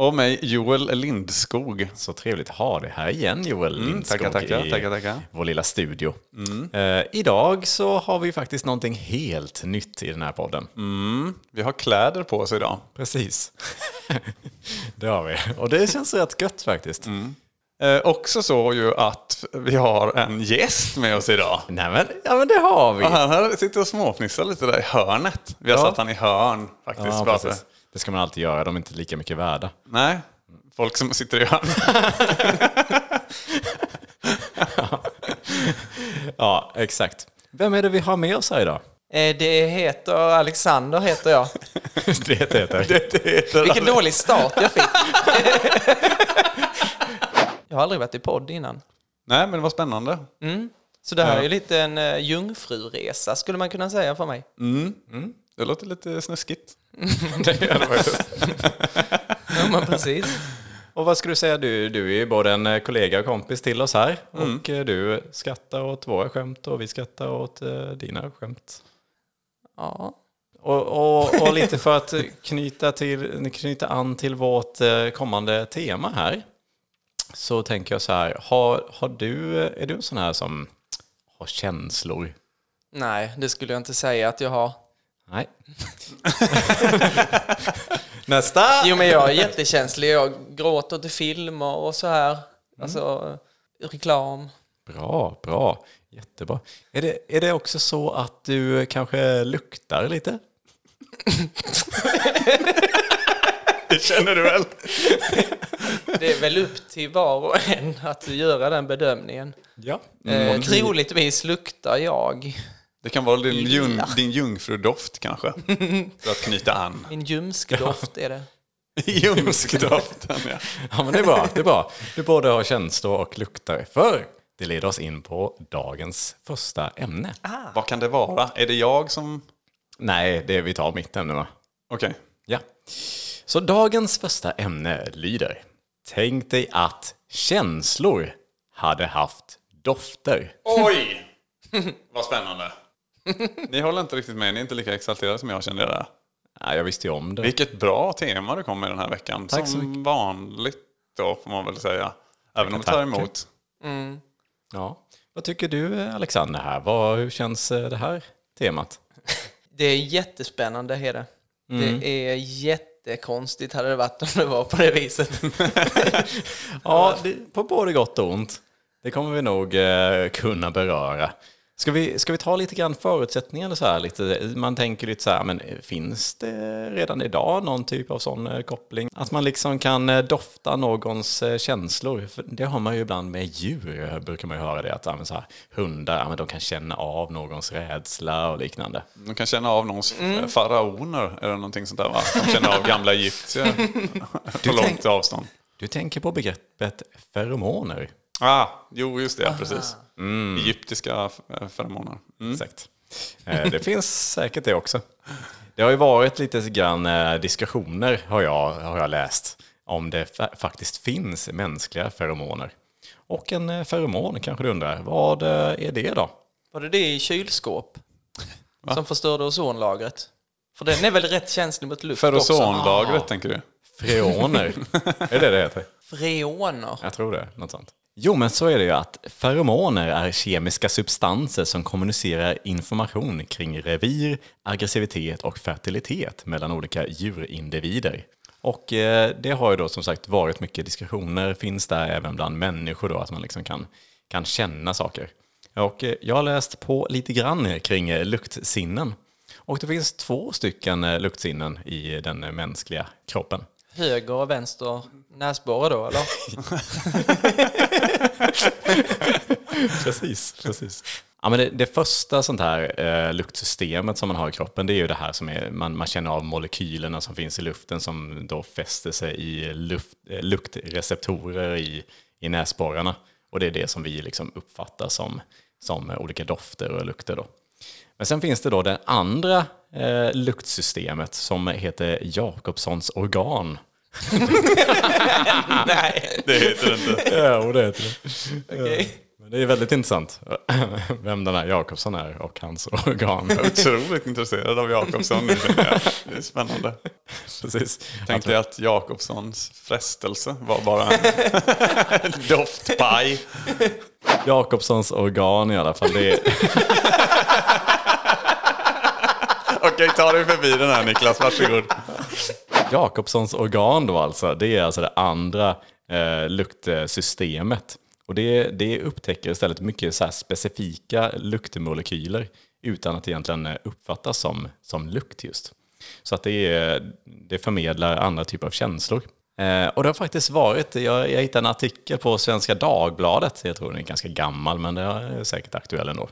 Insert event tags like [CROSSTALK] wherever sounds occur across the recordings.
Och mig Joel Lindskog. Så trevligt att ha dig här igen Joel Lindskog tackar, tackar, i tackar, tackar. vår lilla studio. Eh, idag så har vi faktiskt någonting helt nytt i den här podden. Vi har kläder på oss idag. Precis. [LAUGHS] det har vi. Och det känns rätt gött faktiskt. Eh, också så ju att vi har en gäst med oss idag. Nej men, ja men det har vi. Och han här sitter och småfnissar lite där i hörnet. Vi har Ja. satt han i hörn faktiskt. Ja, Det ska man alltid göra, de är inte lika mycket värda. Nej, folk som sitter i hörn. [LAUGHS] Ja, exakt. Vem är det vi har med oss här idag? Eh, Det heter Alexander, heter jag. [LAUGHS] det heter. Det heter Vilken dålig start jag fick. [LAUGHS] jag har aldrig varit i podd innan. Nej, men det var spännande. Så det här är lite en uh, jungfruresa, skulle man kunna säga för mig. Det låter lite snuskigt. [LAUGHS] [LAUGHS] Ja, men precis. Och vad ska du säga? Du, du är ju både en eh, kollega och kompis till oss här. Och eh, du skrattar åt våra skämt och vi skrattar åt eh, dina skämt. Ja. Och, och, och lite för att knyta, till, knyta an till vårt kommande tema här. Så tänker jag så här, har, har du, är du en sån här som har känslor? Nej, det skulle jag inte säga att jag har. Nej. [LAUGHS] Nästa! Jo, men jag är jättekänslig. Jag gråter till filmer och så här. Alltså, reklam. Bra, bra. Jättebra. Är det, är det också så att du kanske luktar lite? [LAUGHS] Det känner du väl? Det är väl upp till var och en att göra den bedömningen. Ja. Eh, troligtvis luktar jag. Det kan vara din, jung, Illa. din jungfrudoft kanske. För att knyta an. [LAUGHS] Min ljumskdoft är det. [LAUGHS] Ljumskdoften, ja. [LAUGHS] Ja, men det är bra. Det är bra. Du både har känslor och luktar. För det leder oss in på dagens första ämne. Vad kan det vara? Är det jag som... Nej, det är vi tar mitt ämne va? Okej. Ja. Så dagens första ämne lyder. Tänk dig att känslor hade haft dofter. Oj! Vad spännande. Ni håller inte riktigt med, ni är inte lika exalterade som jag kände det. Ja, jag visste ju om det. Vilket bra tema du kom med den här veckan. Tack så som vanligt då, får man väl säga. Även om det tar emot. Ja. Vad tycker du Alexander här? Vad, hur känns eh, det här temat? [LAUGHS] Det är jättespännande, är det. Det är jättekonstigt hade det varit om det var på det viset. [LAUGHS] Ja, det, på både gott och ont. Det kommer vi nog eh, kunna beröra. Ska vi, ska vi ta lite grann förutsättningar? Så här, lite, man tänker lite så här, men finns det redan idag någon typ av sån eh, koppling? Att man liksom kan eh, dofta någons eh, känslor. För det har man ju ibland med djur, brukar man ju höra det. Att ja, men så här, hundar, ja, men de kan känna av någons rädsla och liknande. De kan känna av någons faraoner, eller någonting sånt där va? De känner av gamla egyptier [LAUGHS] på långt avstånd. Du tänker på begreppet feromoner. Ah, jo, just det, ja, precis. Egyptiska f- feromoner. Mm. Exakt. Eh, Det finns säkert det också. Det har ju varit lite grann eh, diskussioner, har jag, har jag läst, om det fa- faktiskt finns mänskliga feromoner. Och en eh, feromon kanske du undrar, vad eh, är det då? Var det det i kylskåp? Som förstörde ozonlagret? För den är väl rätt känslig mot luft För också? ozonlagret, tänker du? Freoner, [LAUGHS] är det det heter? Freoner. Jag tror det, något sånt. Jo, men så är det ju att feromoner är kemiska substanser som kommunicerar information kring revir, aggressivitet och fertilitet mellan olika djurindivider. Och eh, det har ju då som sagt varit mycket diskussioner, finns där även bland människor då, att man liksom kan, kan känna saker. Och eh, jag har läst på lite grann kring eh, luktsinnen. Och det finns två stycken eh, luktsinnen i den mänskliga kroppen. Höger och vänster näsborre då, eller? [LAUGHS] precis, precis. Ja, men det, det första sånt här eh, luktsystemet som man har i kroppen, det är ju det här som är, man, man känner av molekylerna som finns i luften som då fäster sig i luft, eh, luktreceptorer i, i näsborrarna. Och det är det som vi liksom uppfattar som som olika dofter och lukter. Då. Men sen finns det då det andra eh, luktsystemet som heter Jakobssons organ. Nej, Det heter det inte. Ja, det heter det. okej. Men det är väldigt intressant [CLEARS THROAT] vem den här Jakobsson är och hans organ. Jag är otroligt intresserad av Jakobsson nu jag. Det är spännande. Precis. Tänk dig att Jakobssons frestelse var bara en [LAUGHS] doftpaj. Jakobssons organ i alla fall. Det är, Okej, ta dig förbi den här Niklas, varsågod. Jakobssons organ då alltså, det är alltså det andra eh, luktsystemet. Och det, det upptäcker istället mycket så här specifika luktmolekyler utan att egentligen eh, uppfattas som, som lukt just. Så att det, är, det förmedlar andra typer av känslor. Eh, och det har faktiskt varit, jag, jag hittade en artikel på Svenska Dagbladet, jag tror den är ganska gammal men den är säkert aktuell ändå.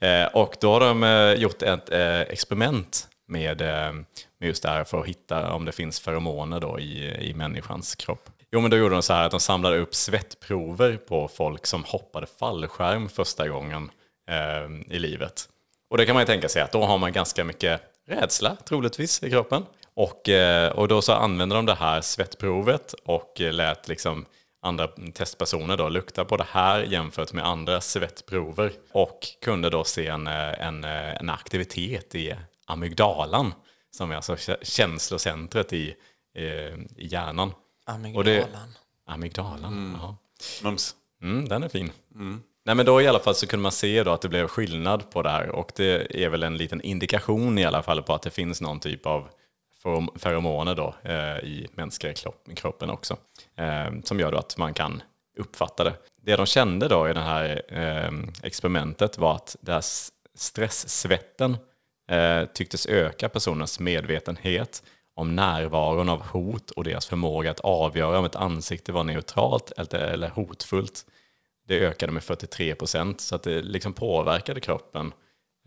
Eh, och då har de eh, gjort ett eh, experiment med, eh, men med just det här för att hitta om det finns feromoner då i, i människans kropp. Jo, men då gjorde de så här att de samlade upp svettprover på folk som hoppade fallskärm första gången eh, i livet. Och det kan man ju tänka sig att då har man ganska mycket rädsla troligtvis i kroppen. Och, eh, och då så använde de det här svettprovet och lät liksom andra testpersoner då lukta på det här jämfört med andra svettprover och kunde då se en, eh, en, eh, en aktivitet i amygdalan som är alltså kä- känslocentret i, eh, i hjärnan. Och det- Amygdalan. Amygdalan, ja. Mums. Mm, den är fin. Nej, men då i alla fall så kunde man se då att det blev skillnad på det här och det är väl en liten indikation i alla fall på att det finns någon typ av ferom- feromoner då eh, i mänskliga kroppen också eh, som gör då att man kan uppfatta det. Det de kände då i det här eh, experimentet var att det här stresssvetten eh, tycktes öka personens medvetenhet om närvaron av hot och deras förmåga att avgöra om ett ansikte var neutralt eller, hotfullt. Det ökade med 43 procent så att det liksom påverkade kroppen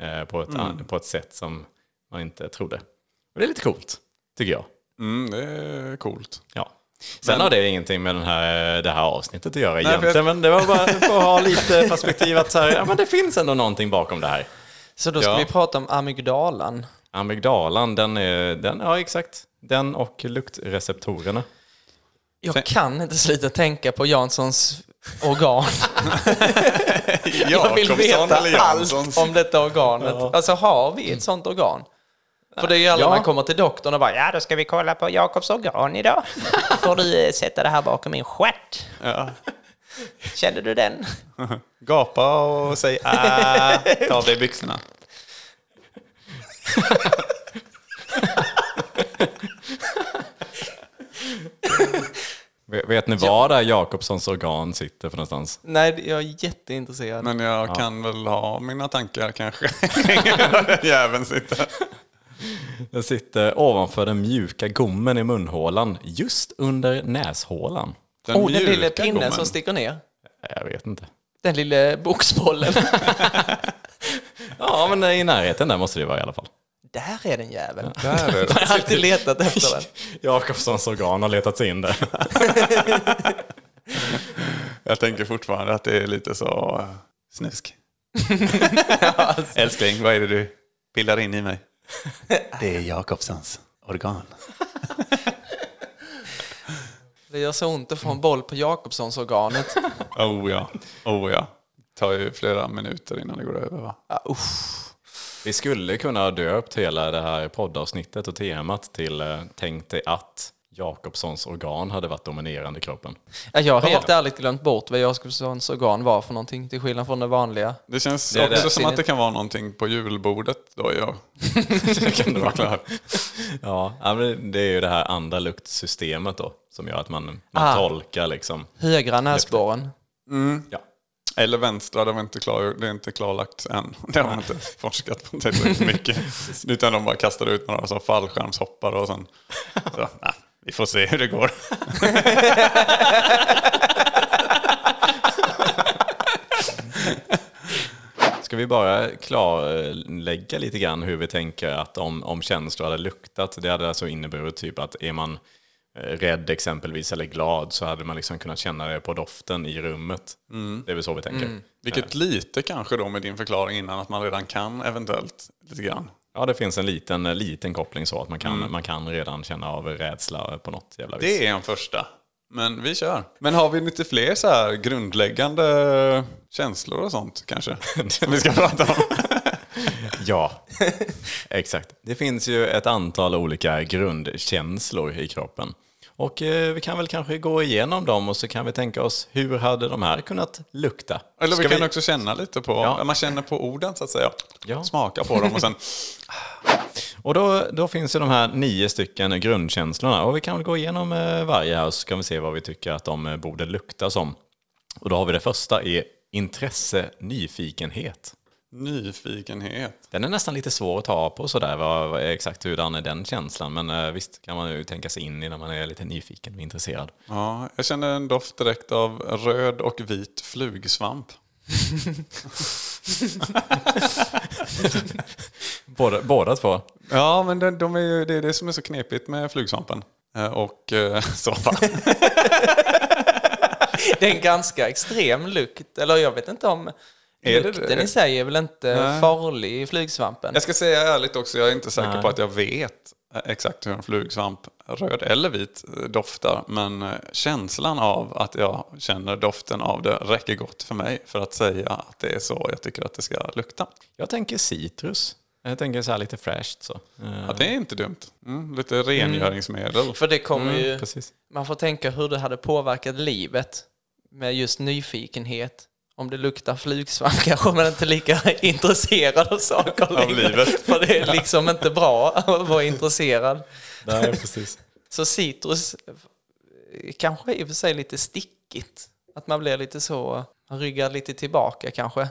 eh, på, ett, an- på ett sätt som man inte trodde. Och det är lite coolt, tycker jag. Mm, det är coolt. Ja. Sen Men- har det ingenting med den här, det här avsnittet att göra för egentligen, jag- men det var bara för att ha lite perspektiv att så här, ja, men det finns ändå någonting bakom det här. Så då ska Ja. vi prata om amygdalan. Amygdalan, den är, den, ja exakt, den och luktreceptorerna. Jag kan inte sluta tänka på Janssons organ. [LAUGHS] [LAUGHS] jag vill veta allt om detta organet. Alltså har vi ett sånt organ? För det är ju alla Ja. man kommer till doktorn och bara ja då ska vi kolla på Jakobs organ idag. [LAUGHS] Får du sätta det här bakom min stjärt. Ja. Kände du den? Gapa och säg äh, ta av dig byxorna. Vet- ni var där Jakobssons organ sitter för någonstans? Nej, jag är jätteintresserad. Men jag kan väl ha mina tankar kanske. Var den jäveln sitter. Den sitter ovanför den mjuka gommen i munhålan, just under näshålan. Den oh, den lilla pinnen gommen. som sticker ner. Jag vet inte. Den lilla boxbollen. [LAUGHS] Ja, men i närheten där måste det vara i alla fall. Där är den jäveln. Där är Jag har alltid letat efter den. [LAUGHS] Jakobssons organ har letat sig in där. [LAUGHS] Jag tänker fortfarande att det är lite så uh, snusk. Älskling, vad är det du pillar in i mig? Det är Jakobssons organ. Det gör så ont att få en boll på Jakobssons organet. [LAUGHS] Oh ja, oh ja. Det tar ju flera minuter innan det går över va? Ja, usch. Vi skulle kunna ha döpt hela det här poddavsnittet och temat till eh, Tänk dig att Jakobssons organ hade varit dominerande i kroppen. Ja, jag har helt ärligt glömt bort vad Jakobssons organ var för någonting, till skillnad från det vanliga. Det känns Det också det. som att det kan vara någonting på julbordet då. Ja. [LAUGHS] Det kan det vara. Klar. Ja, det är ju det här andra luktsystemet då som gör att man, man Ah. tolkar liksom. Högra näsborren. Ja. Eller vänstra, det, var inte klar, det är inte klarlagt än. [LAUGHS] Det har man inte forskat på tillräckligt mycket. [LAUGHS] Utan de bara kastade ut några fallskärmshoppare och sen... Så, nej, vi får se hur det går. [LAUGHS] Ska vi bara klarlägga lite grann hur vi tänker att om, om känslor hade luktat, det hade alltså inneburit typ att är man eh, rädd exempelvis eller glad så hade man liksom kunnat känna det på doften i rummet. Det är väl så vi tänker. Vilket lite kanske då med din förklaring innan att man redan kan eventuellt lite grann. Ja, det finns en liten, eh, liten koppling så att man kan, man kan redan känna av rädsla på något jävla vis. Det är en första. Men vi kör. Men har vi lite fler så här grundläggande känslor och sånt kanske? [LAUGHS] Som vi ska prata om. [LAUGHS] Ja, exakt. Det finns ju ett antal olika grundkänslor i kroppen. Och eh, vi kan väl kanske gå igenom dem och så kan vi tänka oss hur hade de här kunnat lukta? Eller vi Ska kan också känna lite på, Ja. man känner på orden så att säga. Ja. Smaka på dem och sen, [LAUGHS] Och då, då finns ju de här nio stycken grundkänslorna och vi kan väl gå igenom eh, varje här så kan vi se vad vi tycker att de eh, borde lukta som. Och då har vi det första är intresse, nyfikenhet. Nyfikenhet. Den är nästan lite svår att ta på sådär, vad, vad, exakt hurdan är den känslan. Men eh, visst kan man ju tänka sig in i när man är lite nyfiken och intresserad. Ja, jag känner en doft direkt av röd och vit flugsvamp. [LAUGHS] Båda, båda två. Ja, men de, de är ju, det är det som är så knepigt med flugsvampen. Eh, Och eh, [LAUGHS] så va? Det är en ganska extrem lukt. Eller jag vet inte om... Lukten det? i sig är väl inte Nej. farlig i flugsvampen? Jag ska säga ärligt också, jag är inte säker Nej. på att jag vet eh, exakt hur en flugsvamp, röd eller vit, doftar. Men eh, känslan av att jag känner doften av det räcker gott för mig för att säga att det är så jag tycker att det ska lukta. Jag tänker citrus. Jag tänker så här lite fräscht så. Eh, Ja, det är inte dumt. Mm, lite rengöringsmedel. För det kommer ju... Precis. Man får tänka hur det hade påverkat livet med just nyfikenhet. Om det luktar flugsvamp [LAUGHS] kanske man inte är lika intresserad av saker Av längre. livet. [LAUGHS] För det är liksom inte bra att vara intresserad. Nej, precis. [LAUGHS] Så citrus kanske i och för sig lite stickigt. Att man blir lite så, man ryggar lite tillbaka kanske.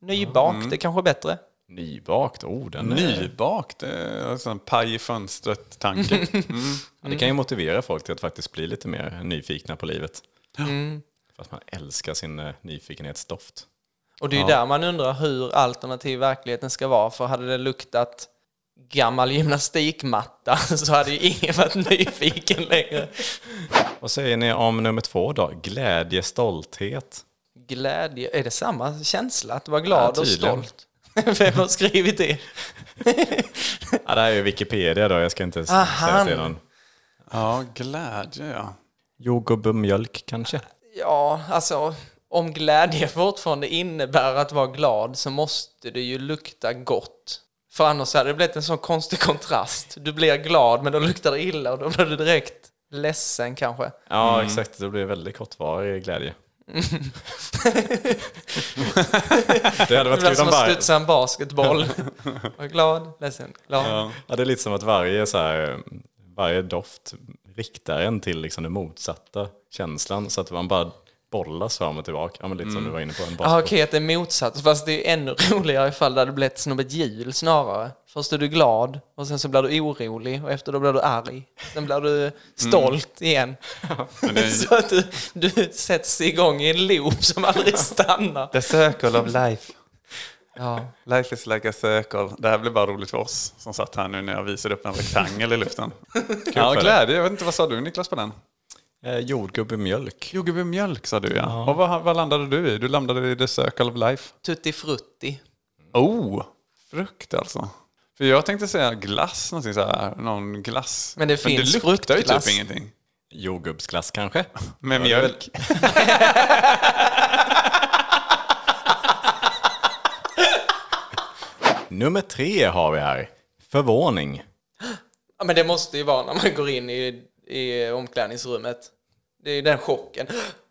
Nybakt, det är kanske är bättre. Nybakt, oh den är... Nybakt, det är en paj i fönstret-tanke. Mm. Ja, det kan ju motivera folk till att faktiskt bli lite mer nyfikna på livet. Mm. Att man älskar sin eh, nyfikenhetsdoft. Och det är ju där man undrar hur alternativ verkligheten ska vara. För hade det luktat gammal gymnastikmatta [LAUGHS] så hade ju ingen varit nyfiken längre. Vad säger ni om nummer två då? Glädje, stolthet. Glädje, är det samma känsla? Att vara glad Ja, och stolt? [LAUGHS] Vem har skrivit det? [LAUGHS] Ja, det här är ju Wikipedia då, jag ska inte Aha. säga är någon Ja, glädje ja. jordgubb och mjölk kanske. Ja, alltså om glädje [LAUGHS] fortfarande innebär att vara glad så måste det ju lukta gott. För annars hade det blivit en sån konstig kontrast. Du blir glad men då luktar det illa och då blir du direkt ledsen kanske. Ja, exakt. Det blir väldigt kortvarig glädje. [LAUGHS] det hade Det varit blir kul som om att varje... studsa en basketboll. Var glad, ledsen, glad. Ja, det är lite som att varje, så här, varje doft riktar en till liksom den motsatta känslan. Så att man bara bollas fram och tillbaka. Ja, men lite som du var inne på. En Ja, basketboll. okej att det är motsatt. Fast det är ännu [LAUGHS] roligare ifall det hade blivit som ett hjul snarare. Först är du glad och sen så blir du orolig och efter då blir du arg. Sen blir du stolt igen. [LAUGHS] Men det är [LAUGHS] så att du, du sätts igång i en loop som aldrig stannar. The circle of life. Ja. Life is like a circle. Det här blir bara roligt för oss som satt här nu när jag visade upp en rektangel i luften. ja, för glädje. Jag vet inte, vad sa du Niklas på den? Eh, jordgubb i mjölk. Jordgubb i mjölk sa du ja. Och vad, vad landade du i? Du landade i the circle of life. Tutti frutti. Oh, frukt alltså. För jag tänkte säga glass, någonting så här, någon glass. Men det finns det luktar ju fruktglass. typ ingenting. Jordgubbsglass kanske? [LAUGHS] Med Ja, mjölk. [LAUGHS] Nummer tre har vi här. Förvåning. Ja, men det måste ju vara när man går in i, i omklädningsrummet. Det är ju den chocken.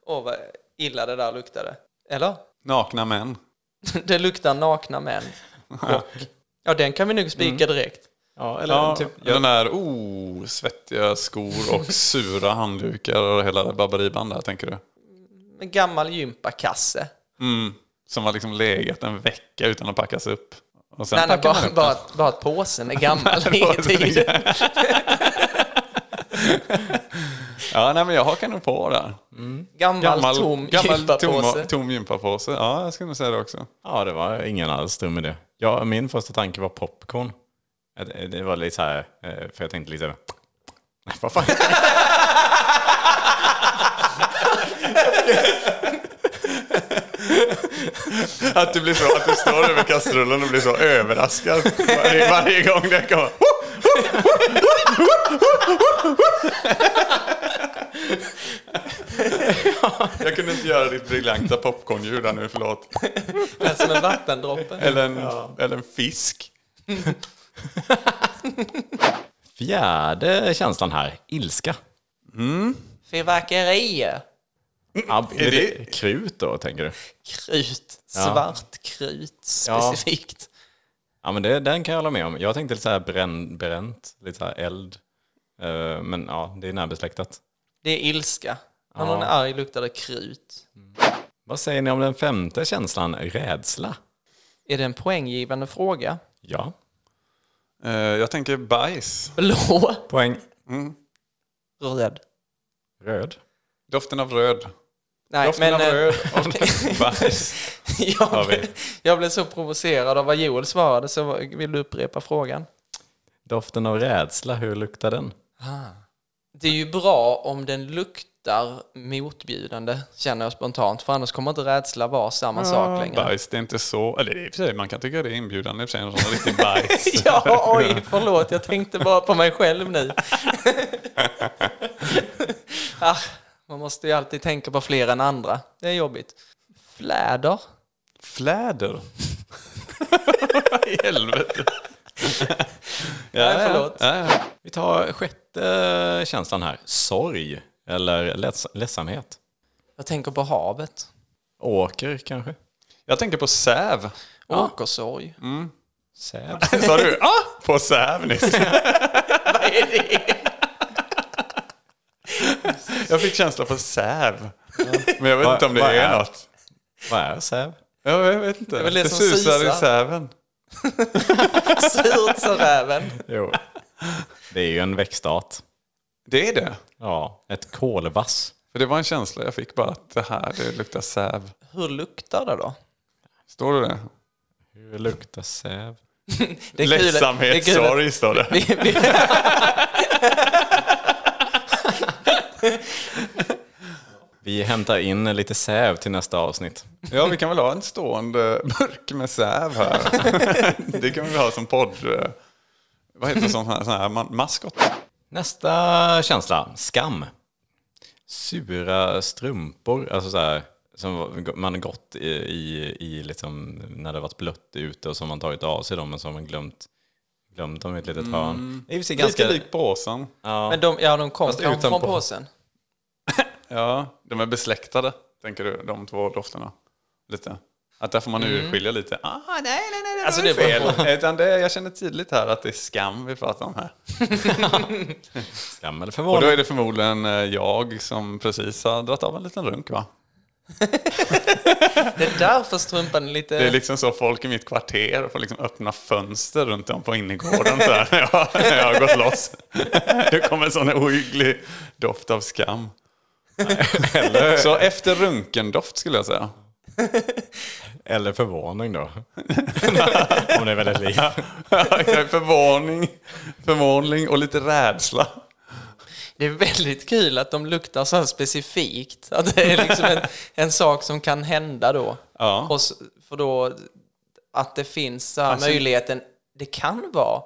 Åh, vad illa det där luktade. Eller? Nakna män. [LAUGHS] Det luktar nakna män. Chock. Ja, den kan vi nog spika direkt. Ja, eller Ja, typ, den där oh, svettiga skor och [LAUGHS] sura handdukar och hela baberiban där, tänker du? En gammal gympakasse. Mm, som har liksom legat en vecka utan att packas upp. Och sen Nej, nej, bara, bara, bara att påsen är gammal. Påsen är Ingenting. [LAUGHS] Ja, nej men jag hakar nog på där. Gammal, Gammal, tom gammal gympapåse. tom, tom gympapåse. Ja, jag skulle nog säga det också. Ja, det var ingen alls dum idé. Ja, min första tanke var popcorn. Det- Det var lite så här, eh, för jag tänkte lite... Nej, vad fan? [LAUGHS] Att du blir så, att du står över kastrullen och blir så överraskad varje, varje gång det kommer. Jag kunde inte göra ditt briljanta popcornljud där nu, förlåt. Det är som en vattendroppe. Eller en, eller en fisk. Fjärde känslan här, ilska. Fyrverkerier. Ja, Är lite krut då, tänker du? Krut. Ja. Svart krut specifikt. Ja, men det, den kan jag hålla med om. Jag tänkte lite så här bränn, bränt, lite så här eld. Eh, Men ja, det är närbesläktat. Det är ilska. När Ja. någon är arg luktar det krut. Vad säger ni om den femte känslan, rädsla? Är det en poänggivande fråga? Ja, Eh, Jag tänker bajs. Blå. poäng. Röd. Röd. Doften av röd. Nej, Doften av eh, röd och bajs. jag, blev, jag blev så provocerad av vad Joel svarade så vill du upprepa frågan? Doften av rädsla, hur luktar den? Det är ju bra om den luktar motbjudande, känner jag spontant. För annars kommer inte rädsla vara samma sak längre. Bajs, det är inte så... Eller i och för sig, man kan tycka det är inbjudande i och för sig, en sån riktig bajs. [LAUGHS] Ja, oj, förlåt. Jag tänkte bara på mig själv nu. [LAUGHS] ah, man måste ju alltid tänka på fler än andra. Det är jobbigt. Fläder. Fläder? [LAUGHS] I helvete. [LAUGHS] Nej, förlåt. Ja, ja. Vi tar sjätte känslan här, sorg eller leds- ledsamhet. Jag tänker på havet. Åker kanske? Jag tänker på säv. Åkersorg. [LAUGHS] Säv? Sa du ah, på säv nyss? Vad är det? [LAUGHS] Jag fick känsla på säv. Men jag vet Vad- inte om det är, är- något. Vad är säv? Ja, jag vet inte. det det som susar i säven. [LAUGHS] Surt sa räven. Jo. Det är ju en växtart. Det är det. Ja, ett kolvass. För det var en känsla jag fick bara att det här, det luktar säv. Hur luktar det då? Står det det? Hur luktar säv? [LAUGHS] Det det Ledsamhetssorg står det. Vi, vi, [LAUGHS] Vi hämtar in lite säv till nästa avsnitt. Ja, vi kan väl ha en stående burk med säv här. [LAUGHS] Det kan vi väl ha som podd... eh, Vad heter sån här, sån här ma- maskot? Nästa känsla, skam. Sura strumpor, alltså så här, som man gått i, i, i liksom, när det varit blött ute och har man tagit av sig dem så har man glömt, glömt dem i ett litet hörn. Det är sig ganska... Lite lik påsen. ja, men de, ja, de kom Fast kanske utan från på- påsen. [LAUGHS] Ja, de är besläktade, tänker du, de två dofterna. Lite. Att där får man urskilja lite. Ah, nej, nej, nej, det Alltså, var det fel. [LAUGHS] Utan det, jag känner tydligt här att det är skam vi pratar om här. [LAUGHS] skam eller Och då förvåning. är det förmodligen eh, jag som precis har dragit av en liten runk, va? Det är därför strumpan är lite... Det är liksom så folk i mitt kvarter får liksom öppna fönster runt om på innergården så här, [LAUGHS] när, jag, när jag har gått loss. Det kommer en sån ohygglig doft av skam. Så efter runkendoft skulle jag säga. Eller förvåning då. [LAUGHS] Om det är väldigt likt. förvåning, förvåning och lite rädsla. Det är väldigt kul att de luktar så här specifikt. Att det är liksom en, en sak som kan hända då. Ja. Och s- för då att det finns så Alltså- möjligheten, det kan vara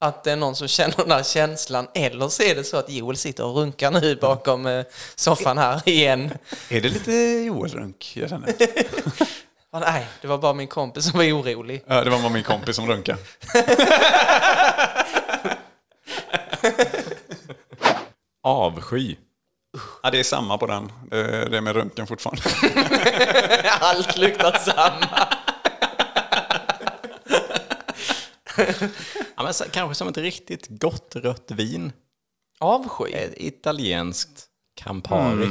att det är någon som känner den här känslan eller så är det så att Joel sitter och runkar nu bakom eh, soffan här igen. Är det lite Joel-runk? Jag känner. [LAUGHS] Ah, nej, det var bara min kompis som var orolig. Ja, det var bara min kompis som runkade. [LAUGHS] Avsky. Ja, det är samma på den. Det är med runken fortfarande. [LAUGHS] Allt luktar samma. Ja, men så, kanske som ett riktigt gott rött vin. Avsky. Ett italienskt Campari.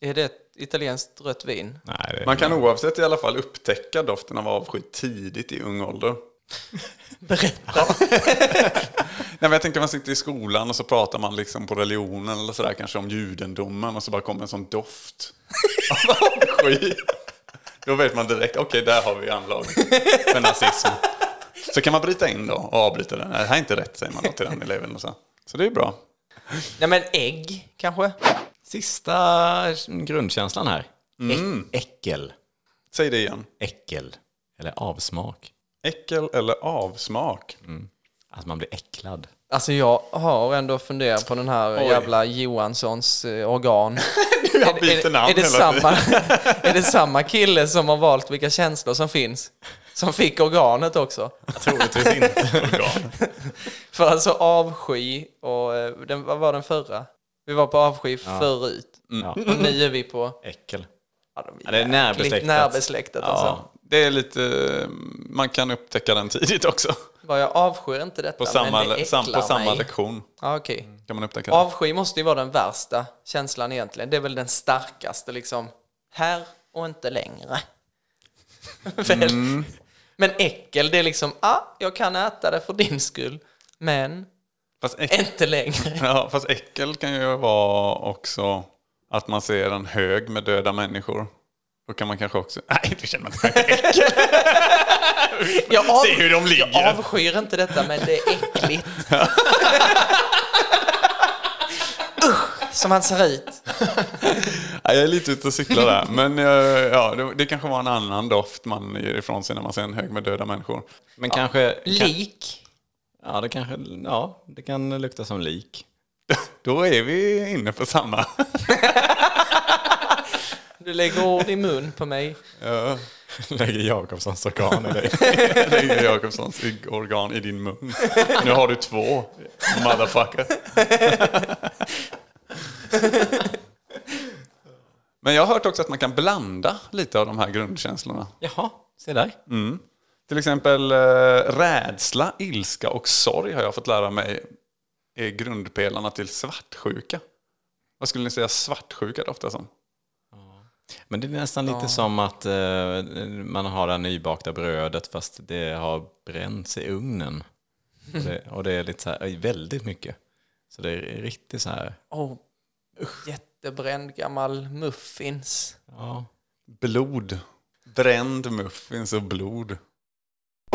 Är det ett italienskt rött vin? Nej, det, Man kan oavsett i alla fall upptäcka doften av avsky tidigt i ung ålder. [LAUGHS] Berätta. [LAUGHS] Nej, men jag tänker man sitter i skolan och så pratar man liksom på religionen eller sådär kanske om judendomen och så bara kommer en sån doft [LAUGHS] av avsky. Då vet man direkt, okej där har vi anlag för nazism. Så kan man bryta in då och avbryta den. Nej, det här är inte rätt säger man då till den eleven. Och så. så det är bra. Nej men ägg kanske? Sista grundkänslan här. Mm. Äck- äckel. Säg det igen. Äckel. Eller avsmak. Äckel eller avsmak? Att man blir äcklad. Alltså jag har ändå funderat på den här Oj. jävla Johanssons eh, organ. [LAUGHS] Jag byter namn är, det hela samma, [LAUGHS] är det samma kille som har valt vilka känslor som finns? Som fick organet också? Troligtvis inte. [LAUGHS] För alltså avsky och eh, den, vad var den förra? Vi var på avsky förut. Ja. Och nu är vi på... Äckel. Ja, de Ja, det är närbesläktat. närbesläktat alltså. Det är lite... Man kan upptäcka den tidigt också. Bara jag avskyr inte detta, På samma, men det sam, äcklar på samma mig. lektion Ja, okej. kan man upptäcka det. Avsky måste ju vara den värsta känslan egentligen. Det är väl den starkaste liksom. Här och inte längre. [LAUGHS] Mm. Men äckel, det är liksom, ah, jag kan äta det för din skull, men inte längre. [LAUGHS] ja, fast äckel kan ju vara också att man ser en hög med döda människor. Då kan man kanske också... Nej, du känner man inte äckel. [LAUGHS] Jag, av, Se hur de ligger. jag avskyr inte detta, men det är äckligt. [LAUGHS] Usch, som han ser ut. Ja, jag är lite ute och cyklar där. Men eh, ja, det, det kanske var en annan doft man ger ifrån sig när man ser en hög med döda människor. Men kanske... Kan, Lik. ja, det kanske... Ja, det kan lukta som lik. [LAUGHS] Då är vi inne på samma. Du lägger ord i mun på mig. Ja. [LAUGHS] Lägger Jakobssons organ i dig. [LAUGHS] Lägger Jakobssons organ i din mun. Nu har du två, motherfucker. Men jag har hört också att man kan blanda lite av de här grundkänslorna. Jaha, se där. Till exempel eh, rädsla, ilska och sorg har jag fått lära mig är grundpelarna till svartsjuka. Vad skulle ni säga svartsjuka doftar som? Men det är nästan lite som att eh, man har det här nybakta brödet fast det har bränts i ugnen. Och det, och det är lite så här, väldigt mycket. Så det är riktigt så här, Oh, jättebränd gammal muffins. ja. Blod. Bränd muffins och blod.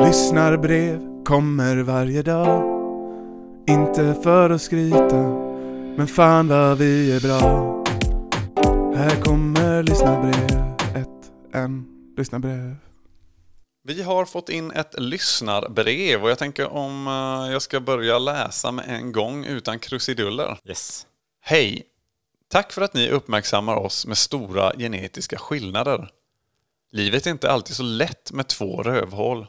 Lyssnarbrev kommer varje dag Inte för att skryta Men fan vad vi är bra Här kommer lyssnarbrev Ett, en, lyssnarbrev Vi har fått in ett lyssnarbrev och jag tänker om eh, jag ska börja läsa med en gång utan krusiduller. Yes. Hej! Tack för att ni uppmärksammar oss med stora genetiska skillnader. Livet är inte alltid så lätt med två rövhål.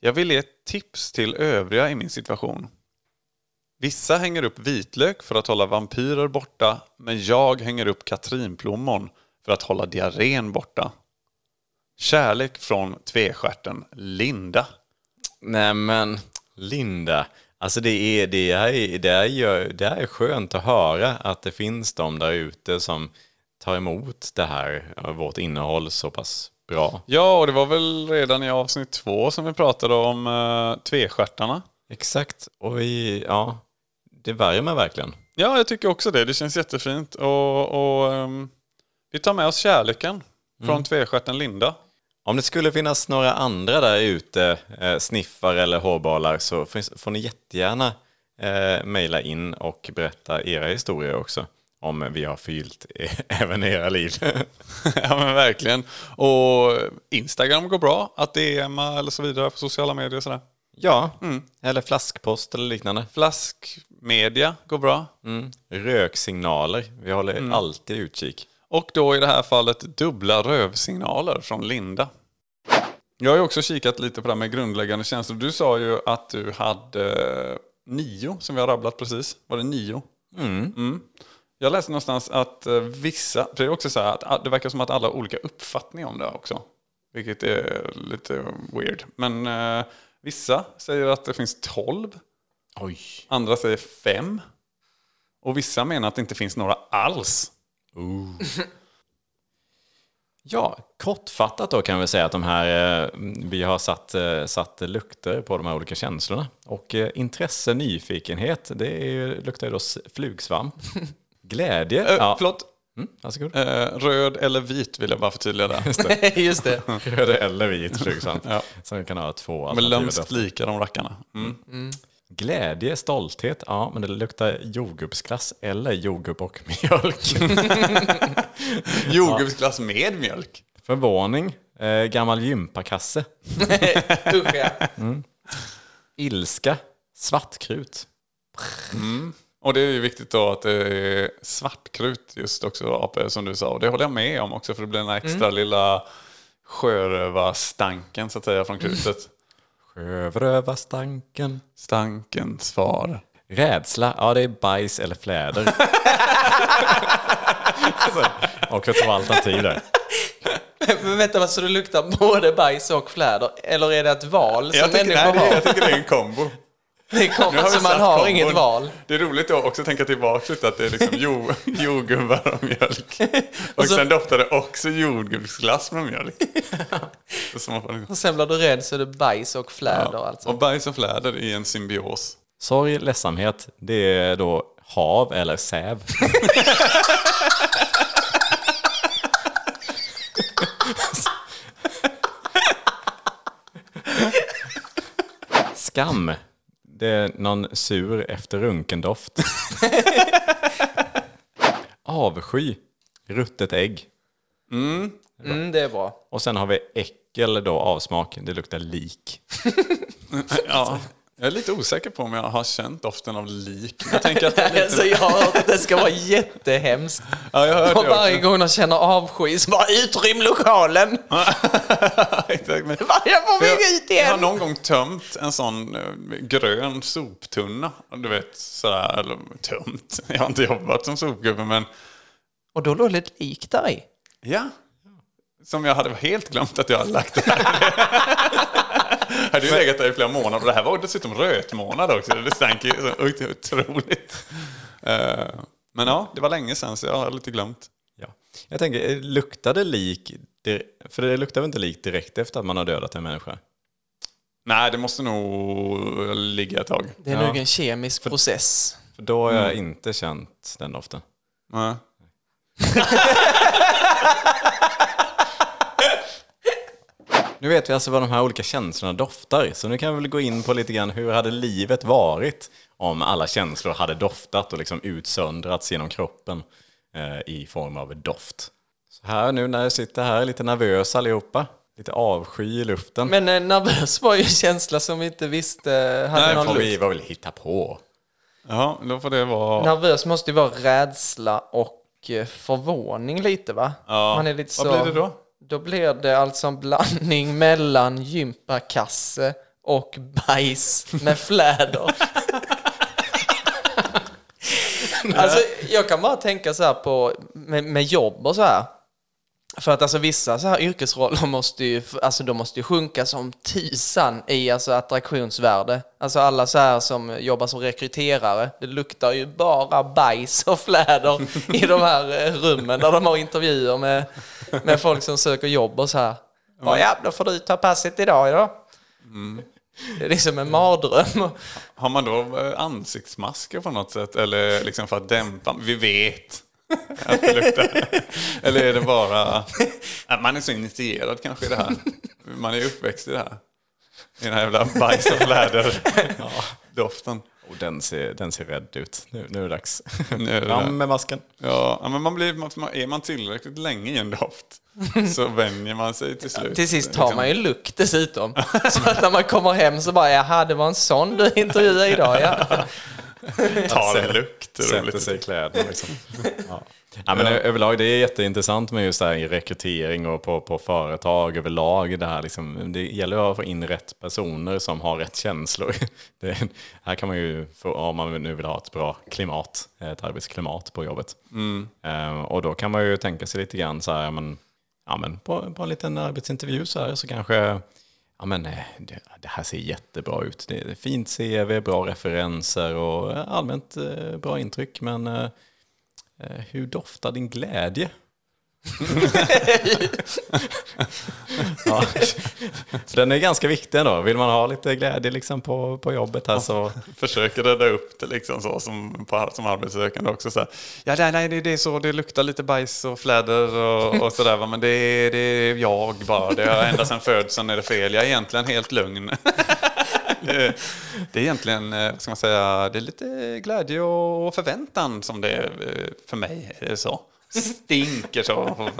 Jag vill ge ett tips till övriga i min situation. Vissa hänger upp vitlök för att hålla vampyrer borta, men jag hänger upp katrinplommon för att hålla diarrén borta. Kärlek från tvestjärten Linda. Nej men, Linda. Alltså det är, det, är, det, är, det är skönt att höra att det finns de där ute som tar emot det här, eh, vårt innehåll så pass bra. Ja, och det var väl redan i avsnitt två som vi pratade om uh, tvestjärtarna. Exakt, och vi, ja, det värmer verkligen. Ja, jag tycker också det. Det känns jättefint. Och, och ehm, vi tar med oss kärleken från tvestjärten Linda. Om det skulle finnas några andra där ute, eh, sniffar eller hårbalar, så finns, får ni jättegärna eh, mejla in och berätta era historier också. Om vi har fyllt [LAUGHS] även era liv. [LAUGHS] ja, men verkligen. Och Instagram går bra. Att DMa eller så vidare på sociala medier sådär. ja, eller flaskpost eller liknande. Flaskmedia går bra. Mm. Röksignaler, vi håller alltid utkik. Och då i det här fallet dubbla rövsignaler från Linda. Jag har ju också kikat lite på det här med grundläggande känslor. Du sa ju att du hade nio som vi har rabblat precis. Var det nio? Mm. Jag läste någonstans att eh, vissa, för det är också så här att ah, det verkar som att alla har olika uppfattningar om det också. Vilket är lite weird. Men eh, vissa säger att det finns tolv. Oj. Andra säger fem. Och vissa menar att det inte finns några alls. [LAUGHS] Ja, kortfattat då kan vi säga att de här, eh, vi har satt, eh, satt lukter på de här olika känslorna. Och eh, intresse, nyfikenhet, det är, ju- luktar ju då flugsvamp. [LAUGHS] Glädje, ja. Förlåt, Mm, varsågod. Eh, röd eller vit vill jag bara förtydliga där. Just det. [LAUGHS] Röd eller vit flugsvamp. Ja. Så vi kan ha två Men alternativa lömskt lika de rackarna. Mm. Glädje, stolthet, ja men det luktar jordgubbsglass eller jordgubb och [LAUGHS] mjölk. [LAUGHS] Jordgubbsglass med mjölk. Förvåning, eh, gammal gympakasse. [LAUGHS] Usch ja. Ilska, svartkrut. Och det är ju viktigt då att det är svartkrut just också AP som du sa. Och det håller jag med om också för det blir den här extra lilla sjörövarstanken så att säga från krutet. Sjövrövarstanken. Stankens svar. Rädsla, ja det är bajs eller fläder. Alltså, och ett alternativ där. Men vänta, vad, så det luktar både bajs och fläder? Eller är det ett val som Jag tycker, människor nej, har? jag tycker det är en kombo. Det kommer, har så man har kombon. inget val. Det är roligt att också tänka tillbaka lite att det är liksom [LAUGHS] jord, jordgubbar och mjölk. Och så- sen doftar det också jordgubbsglass med mjölk. [LAUGHS] Liksom, Och sen blir du rädd så är det bajs och fläder alltså. Och bajs och fläder i en symbios. Sorg, ledsamhet, det är då hav eller säv. [LAUGHS] Skam, det är någon sur efter runkendoft. [LAUGHS] Avsky, ruttet ägg. Mm, det är bra. Och sen har vi äckel då, avsmak, det luktar lik. [LAUGHS] Ja. Jag är lite osäker på om jag har känt doften av lik. Jag tänker att [LAUGHS] Alltså, lite... jag har hört att det ska vara jättehemskt. Ja, jag hörde Och varje också. gång de känner avsky så bara utrym lokalen! [LAUGHS] Exakt, men- Jag får jag, vi ut jag har igen! någon gång tömt en sån eh, grön soptunna. Du vet, sådär, eller tömt. Jag har inte jobbat som sopgubbe, men Och då låg det ett lik där i. ja. Som jag hade helt glömt att jag hade lagt där. [LAUGHS] hade ju legat där i flera månader. Och det här var dessutom rötmånad också. Det stank ju otroligt. Eh, Men ja, det var länge sedan så jag har lite glömt. Ja. Jag tänker, eh, luktar det lik, för det luktar väl inte lik direkt efter att man har dödat en människa? Nej, det måste nog ligga ett tag. Det är Ja. nog en kemisk process. För då har jag inte känt den doften. Nej. [LAUGHS] [LAUGHS] Nu vet vi alltså vad de här olika känslorna doftar, så nu kan vi väl gå in på lite grann hur hade livet varit om alla känslor hade doftat och liksom utsöndrats genom kroppen eh, i form av doft. Så här nu när jag sitter här lite nervös allihopa, lite avsky i luften. Men eh, nervös var ju en känsla som vi inte visste hade Nej, någon får luft. vi vad vill hitta på. Ja, då får det vara... Nervös måste ju vara rädsla och eh, förvåning lite va? Ja. Man är lite så... Vad blir det då? Då blir det alltså en blandning mellan gympakasse och bajs med fläder. [LAUGHS] alltså, jag kan bara tänka så här på med, med jobb och så här. För att alltså vissa så här yrkesroller måste ju, alltså de måste ju sjunka som tusan i alltså attraktionsvärde. Alltså alla så här som jobbar som rekryterare, det luktar ju bara bajs och fläder [LAUGHS] i de här eh, rummen där de har intervjuer med, med folk som söker jobb och så här. Ja, ja, då får du ta passet idag då. Det är liksom en mardröm. Har man då eh, ansiktsmasker på något sätt? Eller liksom för att dämpa? Vi vet [LAUGHS] att det luktar. Eller är det bara... Man är så initierad kanske i det här. Man är uppväxt i det här. I den här jävla bajs och fläder-doften. Och den ser, den ser rädd ut. Nu, nu är det dags. Nu är det Fram med masken. Ja, ja, men man blir, man, är man tillräckligt länge i en doft [LAUGHS] så vänjer man sig till slut. Till sist tar man ju lukt dessutom. [LAUGHS] Så att när man kommer hem så bara, jaha, det var en sån du intervjuade idag, ja. [LAUGHS] [LAUGHS] tar en lukt. Sätter sig i kläderna liksom. [LAUGHS] ja. Ja, men överlag, det är jätteintressant med just det här i rekrytering och på, på företag överlag. Det, här liksom, det gäller att få in rätt personer som har rätt känslor. [LAUGHS] Det, här kan man ju, få, om man nu vill ha ett bra klimat, ett arbetsklimat på jobbet. Eh, och då kan man ju tänka sig lite grann så här, men, ja, men på, på en liten arbetsintervju så här så kanske Ja, men eh, det, det här ser jättebra ut. Det är fint CV, bra referenser och eh, allmänt eh, bra intryck. Men hur doftar din glädje? [LAUGHS] ja. Så den är ganska viktig ändå. Vill man ha lite glädje liksom på, på jobbet här så... Försöker rädda upp det liksom så som, på, som arbetssökande också. Så här, ja, nej, nej, det, är så, det luktar lite bajs och fläder och, och sådär. Men det, är- det är jag bara. Det är ända sedan födseln är det fel. Jag är egentligen helt lugn. [LAUGHS] det, det är egentligen, eh, vad ska man säga, det är lite glädje och förväntan som det är eh, för mig. Är så? Stinker så. [LAUGHS]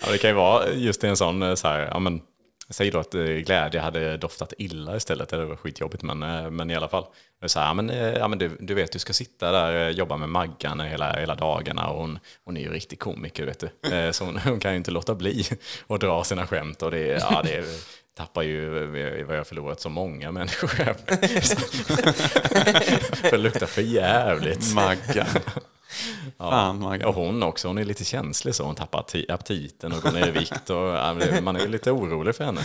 Ja, det kan ju vara just en sån eh, så här, ja men Säg då att eh, glädje hade doftat illa istället, det var skitjobbigt men, eh, men i alla fall. Så här, ja, men, ja, men du, du vet, du ska sitta där och jobba med Maggan hela, hela dagarna och hon, hon är ju riktig komiker vet du. Så hon, hon kan ju inte låta bli [LAUGHS] att dra sina skämt och det, ja, det tappar ju vad jag förlorat så många människor. För [LAUGHS] det luktar för jävligt. Maggan. Fan, Och hon också, hon är lite känslig så hon tappar apti- aptiten och går ner i vikt. Och, ja, man är lite orolig för henne.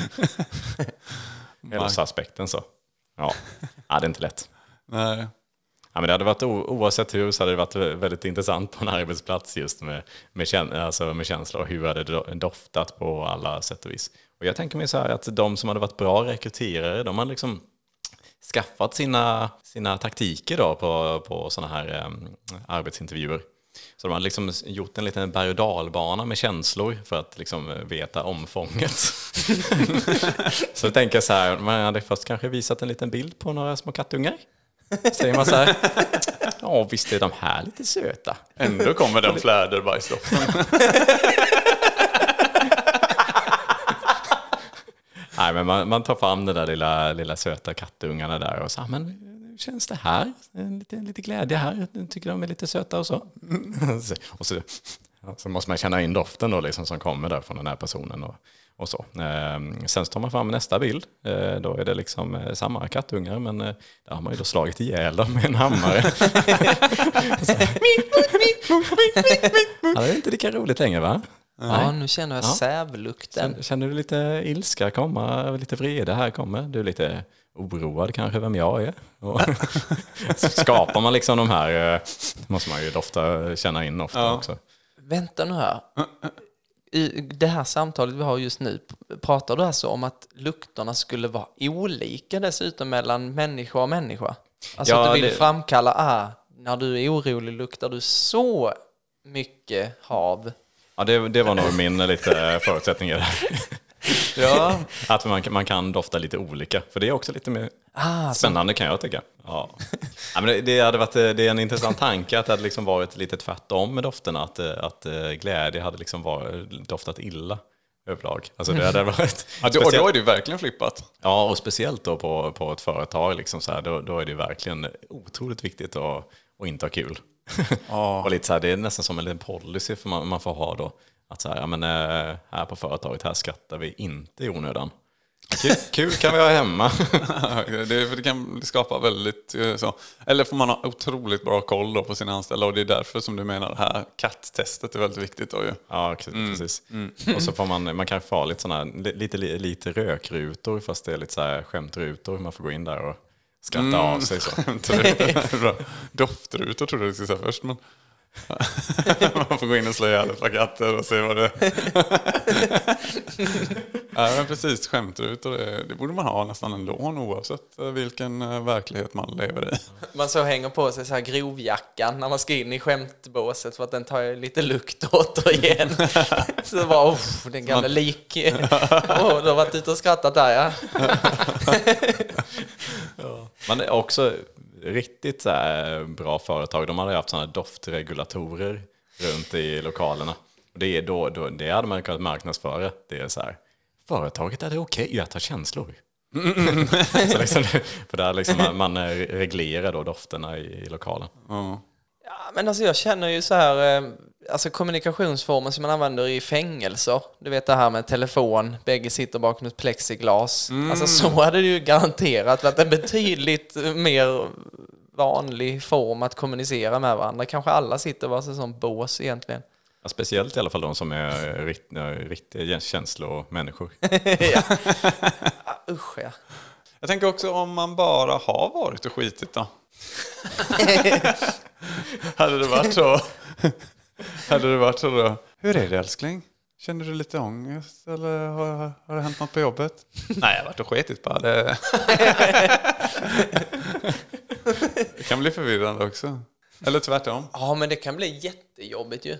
[LAUGHS] Hälsoaspekten så. Ja. ja, det är inte lätt. Nej. Ja, men det hade varit, oavsett hur så hade det varit väldigt intressant på en arbetsplats just med, med, alltså med känslor och hur hade det do- doftat på alla sätt och vis. Och jag tänker mig så här att de som hade varit bra rekryterare, de hade liksom skaffat sina, sina taktiker då på, på sådana här um, arbetsintervjuer. Så de hade liksom gjort en liten berg och dalbana med känslor för att liksom veta omfånget. [LAUGHS] så jag tänker så här, man hade först kanske visat en liten bild på några små kattungar. Säger man så här, ja visst är de här lite söta. Ändå kommer den [LAUGHS] fläderbajsdoften. [LAUGHS] Nej, men man, man tar fram de där lilla, lilla söta kattungarna där och så, men hur känns det här? Lite, lite glädje här, tycker de är lite söta och så. [LAUGHS] Och så, så måste man känna in doften då liksom som kommer där från den här personen och, och så. Ehm, sen tar man fram nästa bild, eh, då är det liksom eh, samma kattungar men eh, där har man ju då slagit ihjäl dem med en hammare. Ja, det är inte lika roligt längre va? Ja, nu känner jag Ja. sävlukten. Känner, du lite ilska komma, lite vrede här kommer? Du är lite oroad kanske vem jag är? Och [LAUGHS] skapar man liksom de här, eh, måste man ju dofta, känna in ofta Ja. också. Vänta nu här. I det här samtalet vi har just nu, pratar du alltså om att lukterna skulle vara olika dessutom mellan människa och människa? Alltså Ja, att du vill det- framkalla, ah, när du är orolig luktar du så mycket hav. Ja, det, det var nog min lite förutsättning. i det här. Ja. Att man, man kan dofta lite olika, för det är också lite mer Ah, så, spännande kan jag tycka. Ja. Ja, men det, det, hade varit, eh, det är en intressant tanke att det hade liksom varit lite tvärtom med dofterna, att, eh, att eh, glädje hade liksom varit, doftat illa överlag. Alltså det hade varit då, och då är det ju verkligen flippat. Ja, och speciellt då på, på ett företag, liksom så här, då, då är det verkligen otroligt viktigt att, att inte ha kul. Ja. och lite så här, det är nästan som en liten policy för man, man får ha då. Att så här, ja, men, eh, här på företaget, här skrattar vi inte i onödan. Kul, kul kan vi ha hemma. [LAUGHS] det, det kan skapa väldigt eh, så. Eller får man ha otroligt bra koll då på sina anställda och det är därför som du menar det här katttestet är väldigt viktigt då ju. ja, precis. Och så får man, man kan få ha lite, såna, lite, li- lite rökrutor, fast det är lite så här skämtrutor. Man får gå in där och skratta av sig. Så. [LAUGHS] [LAUGHS] Doftrutor trodde jag du skulle säga först men [LAUGHS] man får gå in och slå ihjäl ett par katter och se vad det [LAUGHS] Ja men precis, skämtrutor det, det borde man ha nästan ändå oavsett eh, vilken eh, verklighet man lever i. man så hänger på sig så här grovjackan när man ska in i skämtbåset för att den tar lite lukt återigen. [LAUGHS] så det var, oh, den gamla lik. oh, du har varit ute och skrattat där ja. Man är också riktigt så här bra företag. De hade haft sådana doftregulatorer runt i lokalerna. Och det, är då, då, det hade man kunnat marknadsföra. Det är så här, företaget är det okej att ha känslor. [LAUGHS] så liksom, för där liksom man, man eh, reglerar då dofterna i, i lokalen. Ja. Ja, men alltså jag känner ju så här, eh, alltså kommunikationsformen som man använder i fängelser. Du vet det här med telefon, bägge sitter bakom ett plexiglas. Alltså så hade det ju garanterat varit en betydligt mer vanlig form att kommunicera med varandra. Kanske alla sitter var sig som bås egentligen. Ja, speciellt i alla fall de som är rikt, riktiga känslomänniskor. [LAUGHS] ja. ah, usch ja. Jag tänker också om man bara har varit och skitit då. [LAUGHS] hade det varit så? Hade det varit så då? Hur är det älskling? Känner du lite ångest eller har, har det hänt något på jobbet? Nej, jag har varit och skitit bara. Det... det kan bli förvirrande också. Eller tvärtom. Ja, men det kan bli jättejobbigt ju.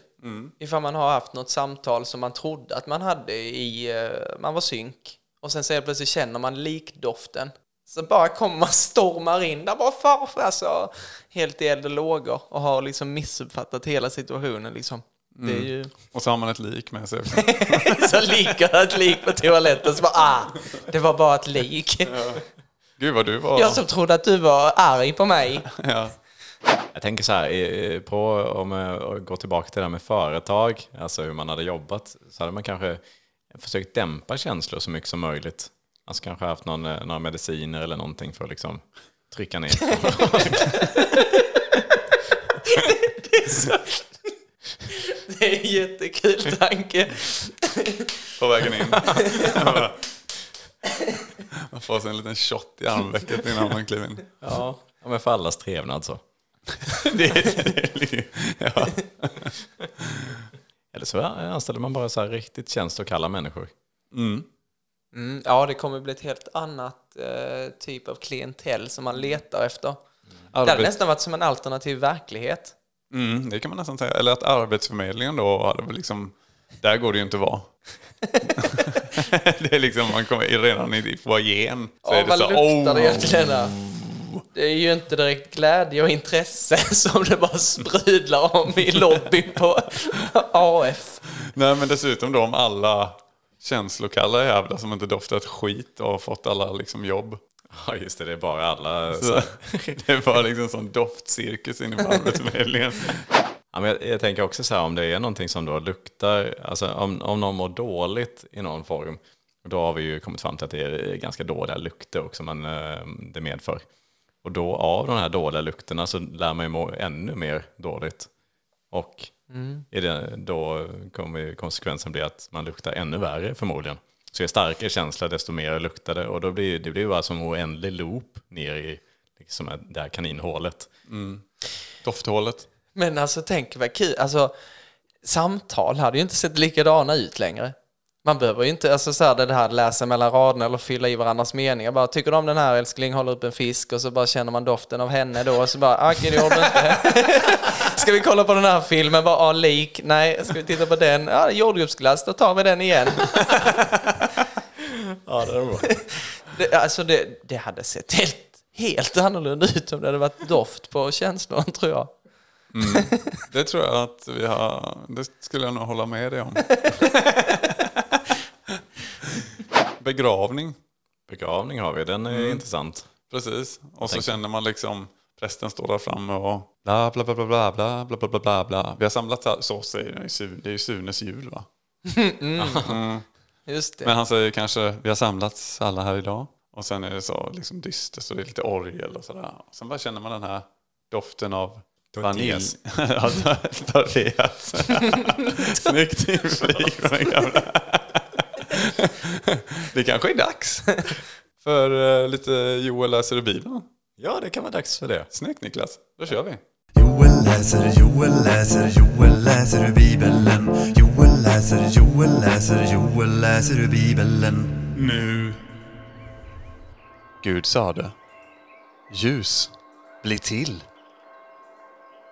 Ifall man har haft något samtal som man trodde att man hade i, eh, man var synk. Och sen så plötsligt känner man likdoften. Så bara kommer man [LAUGHS] stormar in där bara farfar alltså helt i eld och lågor och har liksom missuppfattat hela situationen liksom. Det är ju Och så har man ett lik med sig också. [LAUGHS] så ligger ett lik på toaletten så bara ah, det var bara ett lik. Gud vad du var... Jag som trodde att du var arg på mig. Ja. Jag tänker så här, på, om jag går tillbaka till det här med företag, alltså hur man hade jobbat, så hade man kanske försökt dämpa känslor så mycket som möjligt. Alltså kanske haft någon, eh, några mediciner eller någonting för att liksom trycka ner. [LAUGHS] Det är en jättekul tanke. På vägen in. [LAUGHS] man får sig en liten shot i armvecket innan man kliver in. Ja. Men för allas trevnad så. [LAUGHS] Det är, det ja. Eller så anställer man bara så här riktigt känslokalla människor. Mm, ja, det kommer bli ett helt annat eh, typ av klientell som man letar efter. Det hade nästan varit som en alternativ verklighet. Mm, det kan man nästan säga. Eller att Arbetsförmedlingen då hade liksom... Där går det ju inte att vara. [LAUGHS] [LAUGHS] det är liksom, man kommer redan i foajén. Så Ja, är det vad så, luktar det oh, egentligen där? Det är ju inte direkt glädje och intresse [LAUGHS] som det bara sprudlar om i lobbyn på AF. Nej men dessutom då om alla känslokalla jävlar som inte doftar ett skit och har fått alla liksom jobb. [LAUGHS] Ja, just det, det är bara alla. Så, [LAUGHS] det är bara liksom sån doftcirkus inne på [LAUGHS] Arbetsförmedlingen. Ja, men jag, jag tänker också så här, om det är någonting som då luktar, alltså om, om någon mår dåligt i någon form, då har vi ju kommit fram till att det är ganska dåliga lukter också man, eh, det medför. Och då av de här dåliga lukterna så lär man ju må ännu mer dåligt. Och i det, då kommer konsekvensen bli att man luktar ännu värre förmodligen. Så ju starkare känsla desto mer luktar det och då blir det blir bara som en oändlig loop ner i liksom det här kaninhålet. Dofthålet. Men alltså tänk vad kul, alltså samtal hade ju inte sett likadana ut längre. Man behöver ju inte, alltså så här, det här läsa mellan raderna eller fylla i varandras meningar. Bara, tycker du om den här älskling, håller upp en fisk och så bara känner man doften av henne då och så bara, ah, okej det gjorde du inte. [LAUGHS] Ska vi kolla på den här filmen? Bara, ah, lik. Nej, ska vi titta på den? Ja, ah, jordgubbsglass, då tar vi den igen. [LAUGHS] Ja, det är bra. [LAUGHS] Det, alltså det, det hade sett helt, helt annorlunda ut om det hade varit doft på känslorna tror jag. Det tror jag att vi har, det skulle jag nog hålla med dig om. Begravning, Begravning har vi, den är intressant. precis. Och så känner man liksom prästen står där framme och bla bla bla bla bla bla bla bla bla bla bla. Vi har samlat här, så säger det, är ju Sunes jul va? [LAUGHS] Just det. Men han säger kanske vi har samlats alla här idag. Och sen är det så liksom dystert så det är lite orgel och sådär. Och sen bara känner man den här doften av vanilj. [LAUGHS] Tortillas. [LAUGHS] Snyggt inflik från den gamla. [LAUGHS] Det kanske är dags för eh, lite Joel läser Bibeln. Ja, det kan vara dags för det. Snyggt Niklas, då kör vi. Joel läser, Joel läser, Joel läser ur Bibeln. Joel läser, Joel läser, Joel läser ur Bibeln. Nu. Gud sade, ljus, bli till.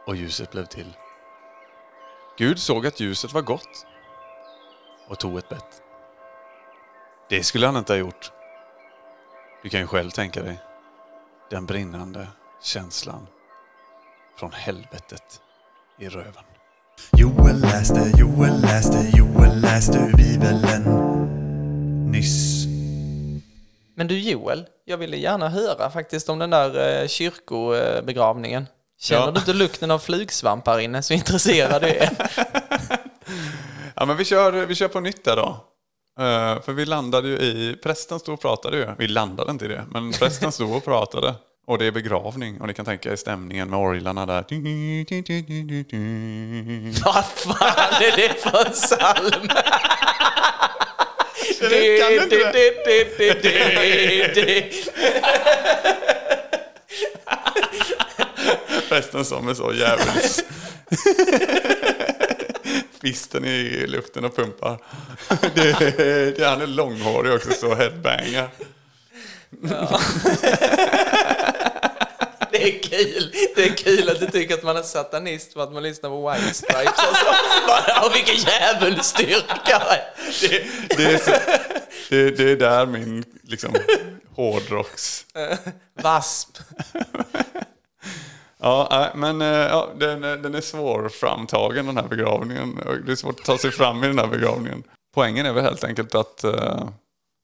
Och ljuset blev till. Gud såg att ljuset var gott och tog ett bett. Det skulle han inte ha gjort. Du kan ju själv tänka dig den brinnande känslan från helvetet i röven. Joel läste, Joel läste, Joel läste ur Bibeln. Nyss. Men du Joel, jag ville gärna höra faktiskt om den där eh, kyrkobegravningen. Känner Ja. du inte lukten av flugsvamp här inne så intresserad du är? [LAUGHS] Ja, men vi kör, vi kör på nytt där då. Eh, för vi landade ju i, prästen stod och pratade ju. Vi landade inte i det, men prästen stod och pratade. Och det är begravning och ni kan tänka er stämningen med orglarna där. Vad fan är det för en psalm? Kan du inte det. Prästen som är så jävligt... Fisten i luften och pumpar. [LAUGHS] Det, det, han är långhårig också, så headbangar. [LAUGHS] Det är kul. Det är kul att du tycker att man är satanist för att man lyssnar på White Stripes. Och så. Bara, "Åh, vilken djävulsstyrka! Det, det, är så, Det, det är där min liksom, hårdrocks... [LAUGHS] Vasp. Ja, men eh, ja, den, är- den är svårframtagen den här begravningen. Det är svårt att ta sig fram i den här begravningen. Poängen är väl helt enkelt att eh,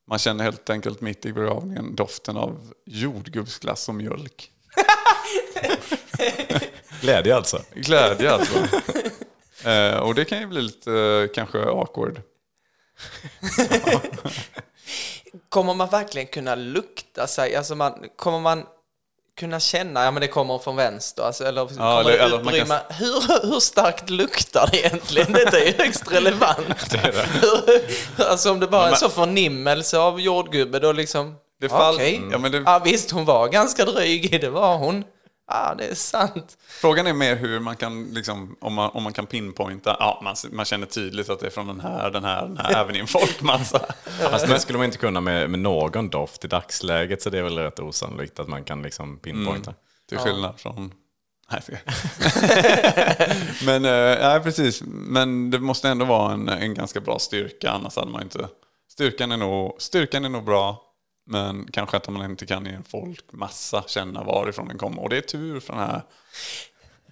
man känner helt enkelt mitt i begravningen doften av jordgubbsglass och mjölk. [LAUGHS] Glädje alltså. Glädje alltså. eh, och det kan ju bli lite eh, kanske awkward. [LAUGHS] Kommer man verkligen kunna lukta sig? Alltså man, kommer man kunna känna, ja men det kommer från vänster, alltså, eller kommer eller- det man kan- utrymma? Hur, hur starkt luktar det egentligen? Detta är ju [LAUGHS] högst relevant. Det det. Hur- alltså om det bara är en så förnimmelse av jordgubbe, då liksom... Det fall- Okej. Mm. Ja, men det- Ja visst, hon var ganska dryg, det var hon. Ja, det är sant. Frågan är mer hur man kan, liksom, om, man, om man kan pinpointa, ja, man, man känner tydligt att det är från den här, den här, den här, [LAUGHS] även i en folkmassa. Fast det skulle man inte kunna med, med någon doft i dagsläget så det är väl rätt osannolikt att man kan liksom pinpointa. Till skillnad från... Nej. [LAUGHS] Men, eh, nej, precis. Men det måste ändå vara en, en ganska bra styrka, annars hade man inte... Styrkan är, nog, styrkan är nog bra, men kanske att man inte kan i en folkmassa känna varifrån den kommer. Och det är tur för den här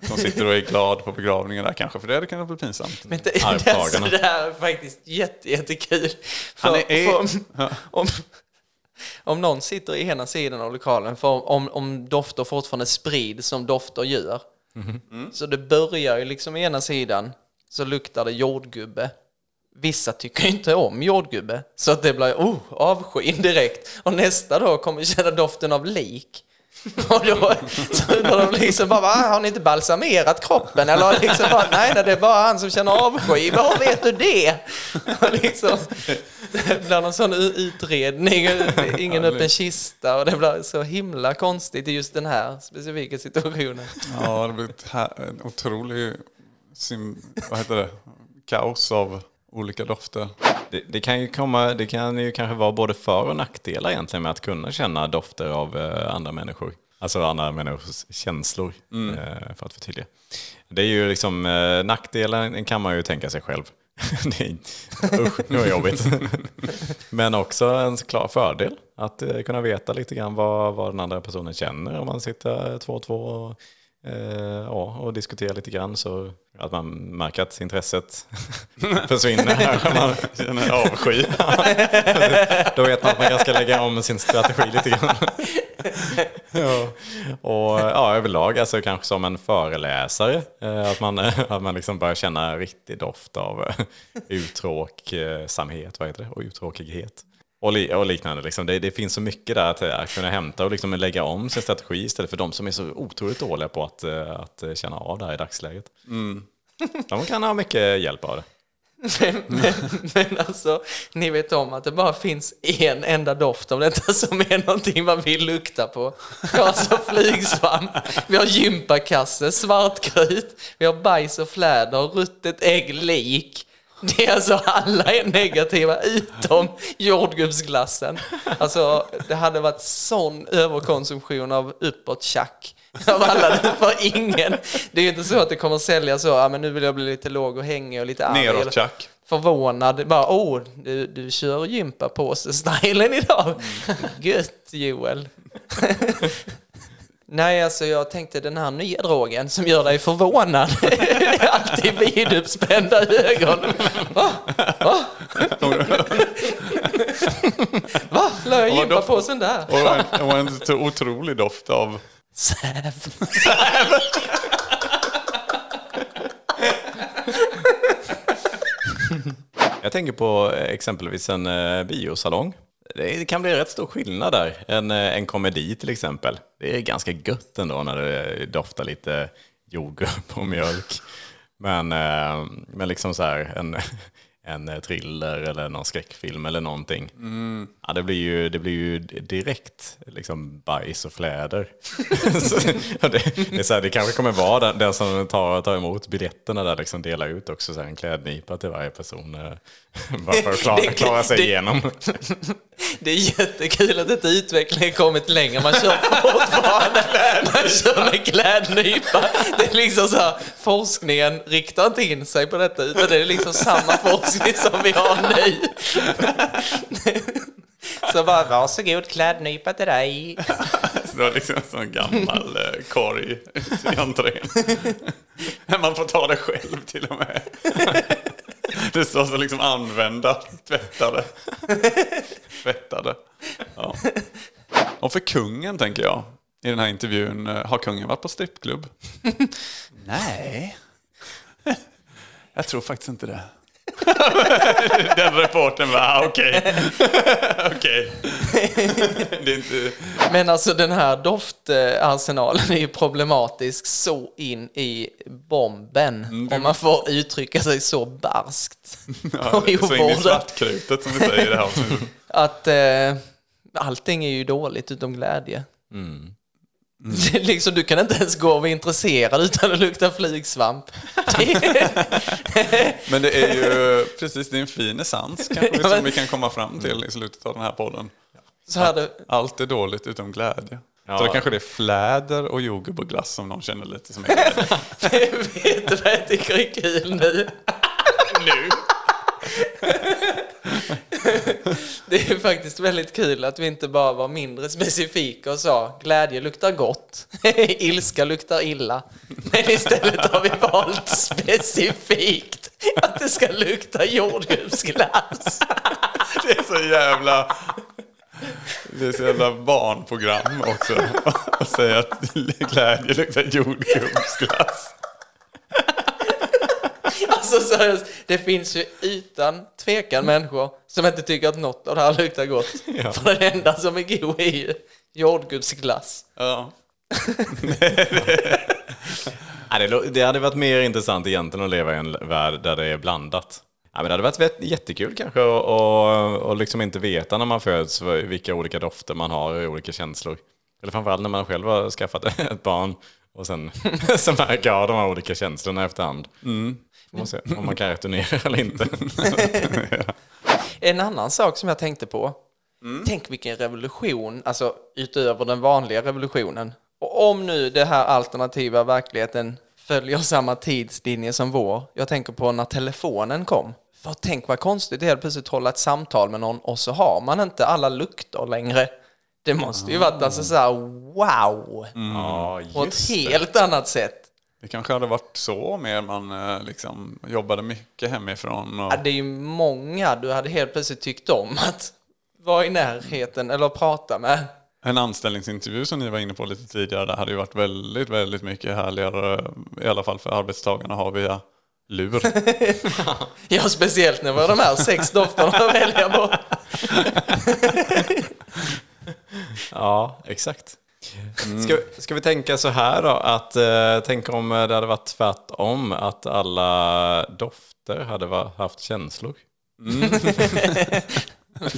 som sitter och är glad på begravningen där kanske, för det hade kunnat bli pinsamt. Men det, alltså, det här är faktiskt jätte, jättekul. För, Han är- för, om, om, om någon sitter i ena sidan av lokalen, för om, om dofter fortfarande sprids som dofter gör, så det börjar ju liksom i ena sidan, så luktar det jordgubbe. Vissa tycker inte om jordgubbe, så att det blir oh, avskyn direkt. Och nästa dag kommer känna doften av lik. [LAUGHS] Och då så undrar de liksom bara, "Va, har ni inte balsamerat kroppen? Eller liksom bara, nej, nej, det är bara han som känner avsky. Var vet du det? Och liksom, det blir någon sån utredning, ingen öppen kista och det blir så himla konstigt i just den här specifika situationen. Ja, det blir en otrolig sim, vad heter det? kaos av olika dofter. Det, det, kan ju komma, det kan ju kanske vara både för och nackdelar egentligen med att kunna känna dofter av eh, andra människor. Alltså andra människors känslor, eh, för att förtydliga. Det är ju liksom, eh, nackdelen kan man ju tänka sig själv. [LAUGHS] är, usch, det var jobbigt. [LAUGHS] Men också en klar fördel att kunna veta lite grann vad, vad den andra personen känner om man sitter två och två och, ja, och diskuterar lite grann så att man märker att intresset [LAUGHS] försvinner. [LAUGHS] man känner avsky. [LAUGHS] Då vet man att man kanske ska lägga om sin strategi lite grann. ja. Och ja, överlag, alltså kanske som en föreläsare, eh, att man, att man liksom börjar känna riktig doft av eh, uttråksamhet, vad heter det, och uttråkighet. Och, li, och liknande. Liksom. Det, det finns så mycket där att, att kunna hämta och liksom lägga om sin strategi istället för de som är så otroligt dåliga på att, eh, att känna av det här i dagsläget. [LAUGHS] De kan ha mycket hjälp av det. Men, men, men alltså, ni vet om att det bara finns en enda doft av detta [LAUGHS] som är någonting man vill lukta på. Vi har alltså flygsvamp, vi har gympakasse, svartkrut, vi har bajs och fläder, ruttet ägg, lik. Det är alltså alla är negativa utom jordgubbsglassen. Alltså det hade varit sån överkonsumtion av uppåt-tjack. Av alla, för ingen. Det är ju inte så att det kommer sälja så, ja men nu vill jag bli lite låg och hängig och lite arg. Neråt Chuck. Förvånad, bara åh, du, du kör gympapåse-stylen idag. Gött Joel. [LAUGHS] Nej, alltså jag tänkte den här nya drogen som gör dig förvånad. [LAUGHS] Alltid viduppspända ögon. Va? Va? [LAUGHS] Va? La jag Och vad gympapåsen där? Och en, och en otrolig doft av... Säv. [LAUGHS] Jag tänker på eh, exempelvis en eh, biosalong. Det kan bli rätt stor skillnad där. En, eh, en komedi till exempel. Det är ganska gött ändå när det eh, doftar lite jordgubb och mjölk. Men, eh, men liksom så här en, en eh, thriller eller någon skräckfilm eller någonting. Ja, det, blir ju, det blir ju direkt liksom bajs och fläder. [LAUGHS] så, ja, det, det, så här, det kanske kommer vara den, den som tar, tar emot biljetterna där liksom delar ut också så här, en klädnypa till varje person. eh, [LAUGHS] Bara för att klara, klara sig det- igenom. Det är jättekul att detta utvecklingen kommit längre. Man kör fortfarande man kör med klädnypa. Det är liksom så här, forskningen riktar inte in sig på detta utan det är liksom samma forskning Precis som vi har nu. Så bara, varsågod klädnypa till dig. Så det var liksom en sån gammal eh, korg i entrén. Men man får ta det själv till och med. Det står så liksom använda, tvättade. Tvättade. Ja. Och för kungen tänker jag, i den här intervjun, eh, har kungen varit på strippklubb? Nej. Jag tror faktiskt inte det. [LAUGHS] Den reporten var, ah, okej. [LAUGHS] Okej. Inte... Men alltså den här doftarsenalen är ju problematisk så in i bomben. Om man får uttrycka sig så barskt. [LAUGHS] Ja, så in i svartkrutet som vi säger i det här avsnittet. Att eh, allting är ju dåligt utom glädje. Det är [LAUGHS] liksom, du kan inte ens gå och vara intresserad utan att lukta flygsvamp. Det, [LAUGHS] Men det är ju precis, det är en fin essens kanske Ja, som men- vi kan komma fram till i slutet av den här podden. så här det, Allt är dåligt utom glädje. Ja. Så då kanske det är fläder och jordgubb och glass som någon känner lite som är [LAUGHS] vet du vad jag tycker är kul nu? nu. [LAUGHS] Det är faktiskt väldigt kul att vi inte bara var mindre specifika och sa glädje luktar gott, [LAUGHS] ilska luktar illa. Men istället har vi valt specifikt att det ska lukta jordgubbsglass. [LAUGHS] Det är så jävla... Det är så jävla barnprogram också. Att säga att glädje luktar jordgubbsglass. [LAUGHS] Alltså seriöst, det finns ju utan tvekan människor som inte tycker att något av det här luktar gott. [LAUGHS] För det enda som är god är ju jordgubbsglass. Ja. [LAUGHS] Ja, det, hade varit mer intressant egentligen att leva i en värld där det är blandat. Ja, men det hade varit jättekul kanske att och, och liksom inte veta när man föds vilka olika dofter man har och olika känslor. Eller framförallt när man själv har skaffat ett barn och sen så märker av de här olika känslorna efterhand. Får man se om man kan returnera eller inte. [LAUGHS] En annan sak som jag tänkte på. Tänk vilken revolution, alltså utöver den vanliga revolutionen. Och om nu det här alternativa verkligheten följer samma tidslinje som vår. Jag tänker på när telefonen kom. För tänk vad konstigt det är att plötsligt hålla ett samtal med någon och så har man inte alla lukter längre. Det måste ju varit alltså så här wow! Ja, På ett helt annat sätt. Det kanske hade varit så mer man eh, liksom jobbade mycket hemifrån. Och... Ja, det är ju många du hade helt plötsligt tyckt om att vara i närheten eller prata med. En anställningsintervju som ni var inne på lite tidigare, det hade ju varit väldigt, väldigt mycket härligare, i alla fall för arbetstagarna, att ha via lur. [LAUGHS] Ja, speciellt när var de här sex dofterna att välja på. [LAUGHS] Ja, exakt. Ska, ska vi tänka så här då, att eh, tänk om det hade varit tvärtom, att alla dofter hade va- haft känslor. [LAUGHS]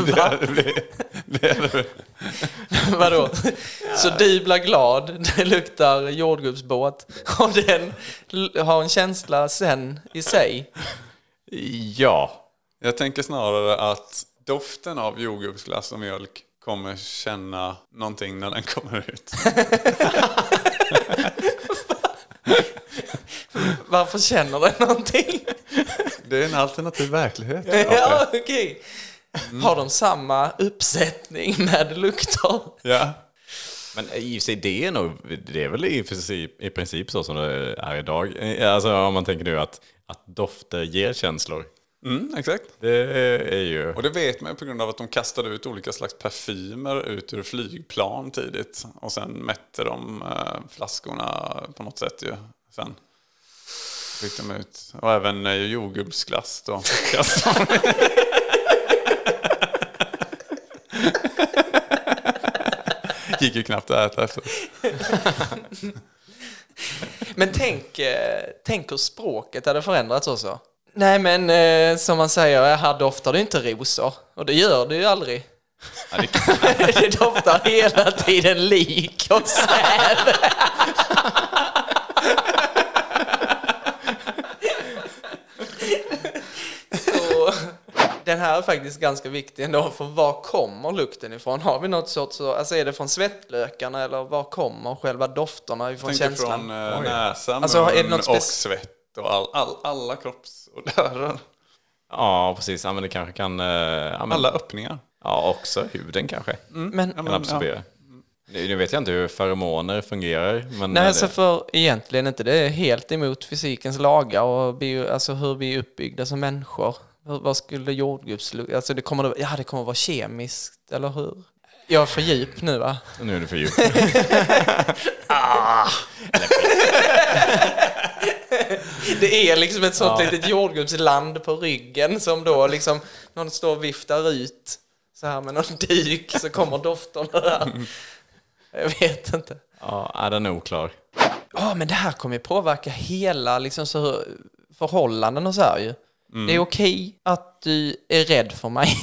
det, hade blivit- [LAUGHS] Vadå? Så du blir glad, det luktar jordgubbsbåt och den har en känsla sen i sig. Ja, jag tänker snarare att doften av jordgubbsglass och mjölk kommer känna någonting när den kommer ut. [LAUGHS] Varför känner den någonting? Det är en alternativ verklighet. Ja, okej. Har de samma uppsättning med lukter? Ja. men i och för sig det är nog, det är väl i princip, i princip så som det är idag. Alltså om man tänker nu att, att dofter ger känslor. Mm, exakt. Det är ju... Och det vet man ju på grund av att de kastade ut olika slags parfymer ut ur flygplan tidigt. Och sen mätte de eh, flaskorna på något sätt ju. Sen fick de ut. Och även eh, jordgubbsglass då. [LAUGHS] Gick ju knappt att äta efter. Men tänk, eh, tänk hur språket hade förändrats också. Nej men eh, som man säger, här doftar det inte rosor. Och det gör det ju aldrig. Ja, det, [LAUGHS] det doftar hela tiden lik och säv. Så, den här är faktiskt ganska viktig ändå, för var kommer lukten ifrån? Har vi något sorts, alltså är det från svettlökarna eller var kommer själva dofterna ifrån känslan? från eh, näsa, Alltså, är det mun något och svett och all, all, alla kroppsodörer. Ja, precis. Ja, men det kanske kan... eh, Ja, men, Alla öppningar. ja, också huden kanske. Men, Kan absorbera. Nu nu vet jag inte hur feromoner fungerar. Men nej, alltså det, för egentligen inte det är helt emot fysikens lagar och bio, alltså hur vi är uppbyggda som människor. Hur, vad skulle jordgubbslukt... Alltså det kommer, att- ja, det kommer att vara kemiskt, eller hur? Jag är för djup nu va? nu är det för djupt. [LAUGHS] [LAUGHS] Det är liksom ett sånt Ja. litet jordgubbsland på ryggen som då liksom någon står och viftar ut så här med någon duk så kommer dofterna där. [LAUGHS] Jag vet inte. ja, är den oklar. Ja, men det här kommer ju påverka hela liksom, så, förhållanden och så här ju. Det är okej att du är rädd för mig. [LAUGHS]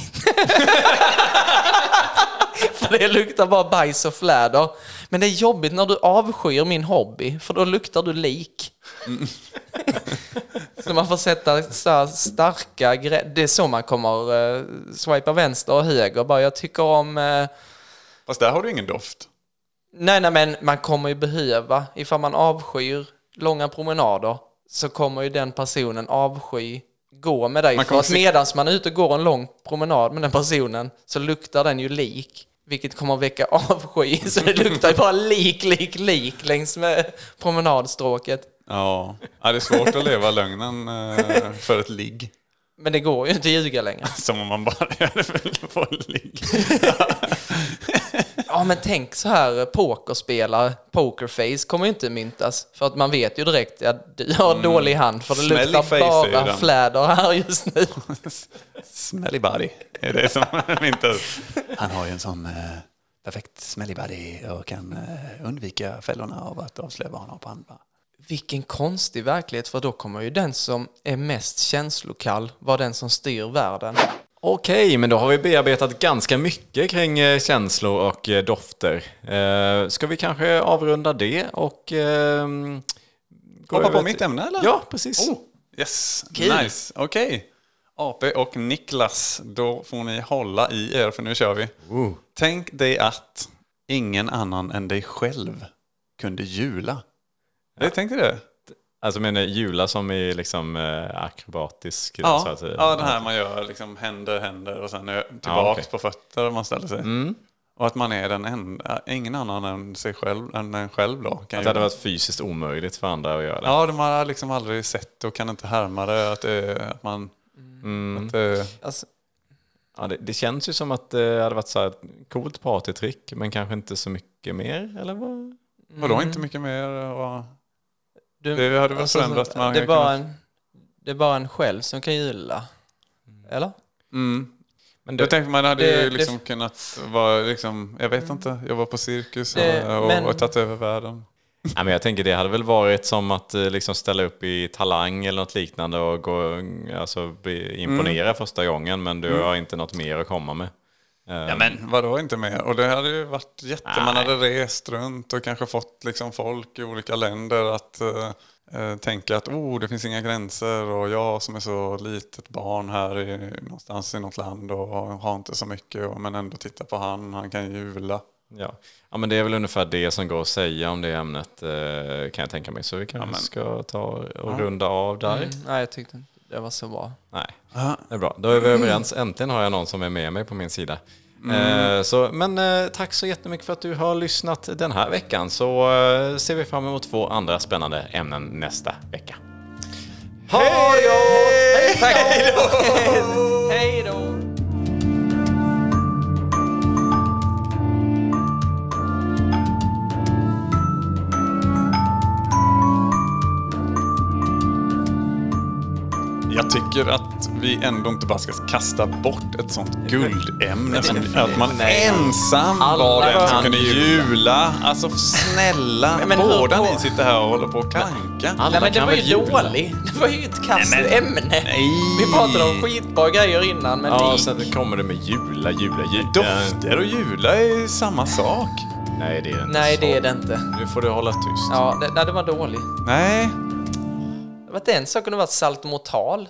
för det luktar bara bajs och fläder. Men det är jobbigt när du avskyr min hobby, för då luktar du lik. Så man får sätta så starka grä- Det är så man kommer uh, swipa vänster och höger. Bara jag tycker om... eh, Fast där har du ingen doft. Nej, nej, men man kommer ju behöva, ifall man avskyr långa promenader, så kommer ju den personen avsky gå med dig. Man För att medan man är ute och går en lång promenad med den personen så luktar den ju lik. Vilket kommer att väcka [LAUGHS] avsky. Så det luktar ju bara lik, lik, lik längs med promenadstråket. Ja. ja, det är svårt att leva lögnen eh, för ett ligg. Men det går ju inte att ljuga längre. [LAUGHS] Som om man bara gör det för- ett ligg. Ja, men tänk så här, pokerspelare, pokerface kommer ju inte myntas. För att man vet ju direkt att du har dålig hand, för det Smelly luktar bara fläder här just nu. [LAUGHS] Smelly body är det som [LAUGHS] inte... Han har ju en sån eh, perfekt smelly body och kan eh, undvika fällorna av att avslöja vad han har på andra. Vilken konstig verklighet, för då kommer ju den som är mest känslokall vara den som styr världen. Okej, men då har vi bearbetat ganska mycket kring eh, känslor och eh, dofter. Eh, ska vi kanske avrunda det och... gå Hoppa på mitt ämne eller? Ja, precis. Oh, yes, Kul. nice. Okej. AP och Niklas, då får ni hålla i er för nu kör vi. Oh. Tänk dig att ingen annan än dig själv kunde jula. Ja. Tänk dig det? Alltså menar jula som är liksom eh, akrobatisk? så Ja, att säga. ja, det här man gör liksom händer, händer och sen är tillbaks Ja, okej. på fötter man ställer sig. Mm. Och att man är den enda, ingen annan än sig själv, än en själv då. Kan Att det göra. hade varit fysiskt omöjligt för andra att göra det. Ja, de har liksom aldrig sett och kan inte härma det. Att, att man... Mm. Att det, Alltså, Ja, det, det känns ju som att det hade varit så här ett coolt partytrick, men kanske inte så mycket mer, eller vad? vadå inte mycket mer? Och, du, Det hade väl förändrat, man det, är bara en, det är bara en själv som kan jula. Eller? mm. Men Jag tänkte man hade det- ju det- liksom kunnat vara, liksom, jag vet inte, jobba på cirkus Det- och, men- och tagit över världen. Ja, men jag tänker det hade väl varit som att eh, liksom ställa upp i Talang eller något liknande och gå, alltså, bli, imponera första gången, men du har inte något mer att komma med. Eh, Ja men vadå inte mer? Och det hade ju varit jätte... Man Nej. hade rest runt och kanske fått liksom folk i olika länder att eh, eh, tänka att oh, det finns inga gränser och jag som är så litet barn här i, någonstans i något land och har inte så mycket och, men ändå titta på han, han kan jula. Ja. ja, men det är väl ungefär det som går att säga om det ämnet eh, kan jag tänka mig. Så vi kanske men- ska ta och runda av där. Mm, nej, jag tyckte inte det var så bra. Nej, det är bra. Då är vi överens. Äntligen har jag någon som är med mig på min sida. Eh, så, men eh, tack så jättemycket för att du har lyssnat den här veckan. Så eh, ser vi fram emot två andra spännande ämnen nästa vecka. Ha det gott! Hej då! Hej då! Jag tycker att vi ändå inte bara ska kasta bort ett sånt guldämne som att man nej. ensam Alla var den som kan kunde jula. jula. Alltså snälla, Men- men båda ni sitter här och håller på och klanka. Alla Nej, men det var ju jula? dåligt. Det var ju ett men- ämne. Nej. Vi pratade om skitbra grejer innan, men Ja, sen kommer det med jula, jula, jula. Dofter och jula är samma sak. Nej, det är det inte. Nej, så. det är det inte. Nu får du hålla tyst. Ja, det, nej, det var dåligt. Nej varit en sak kunde varit saltomortal.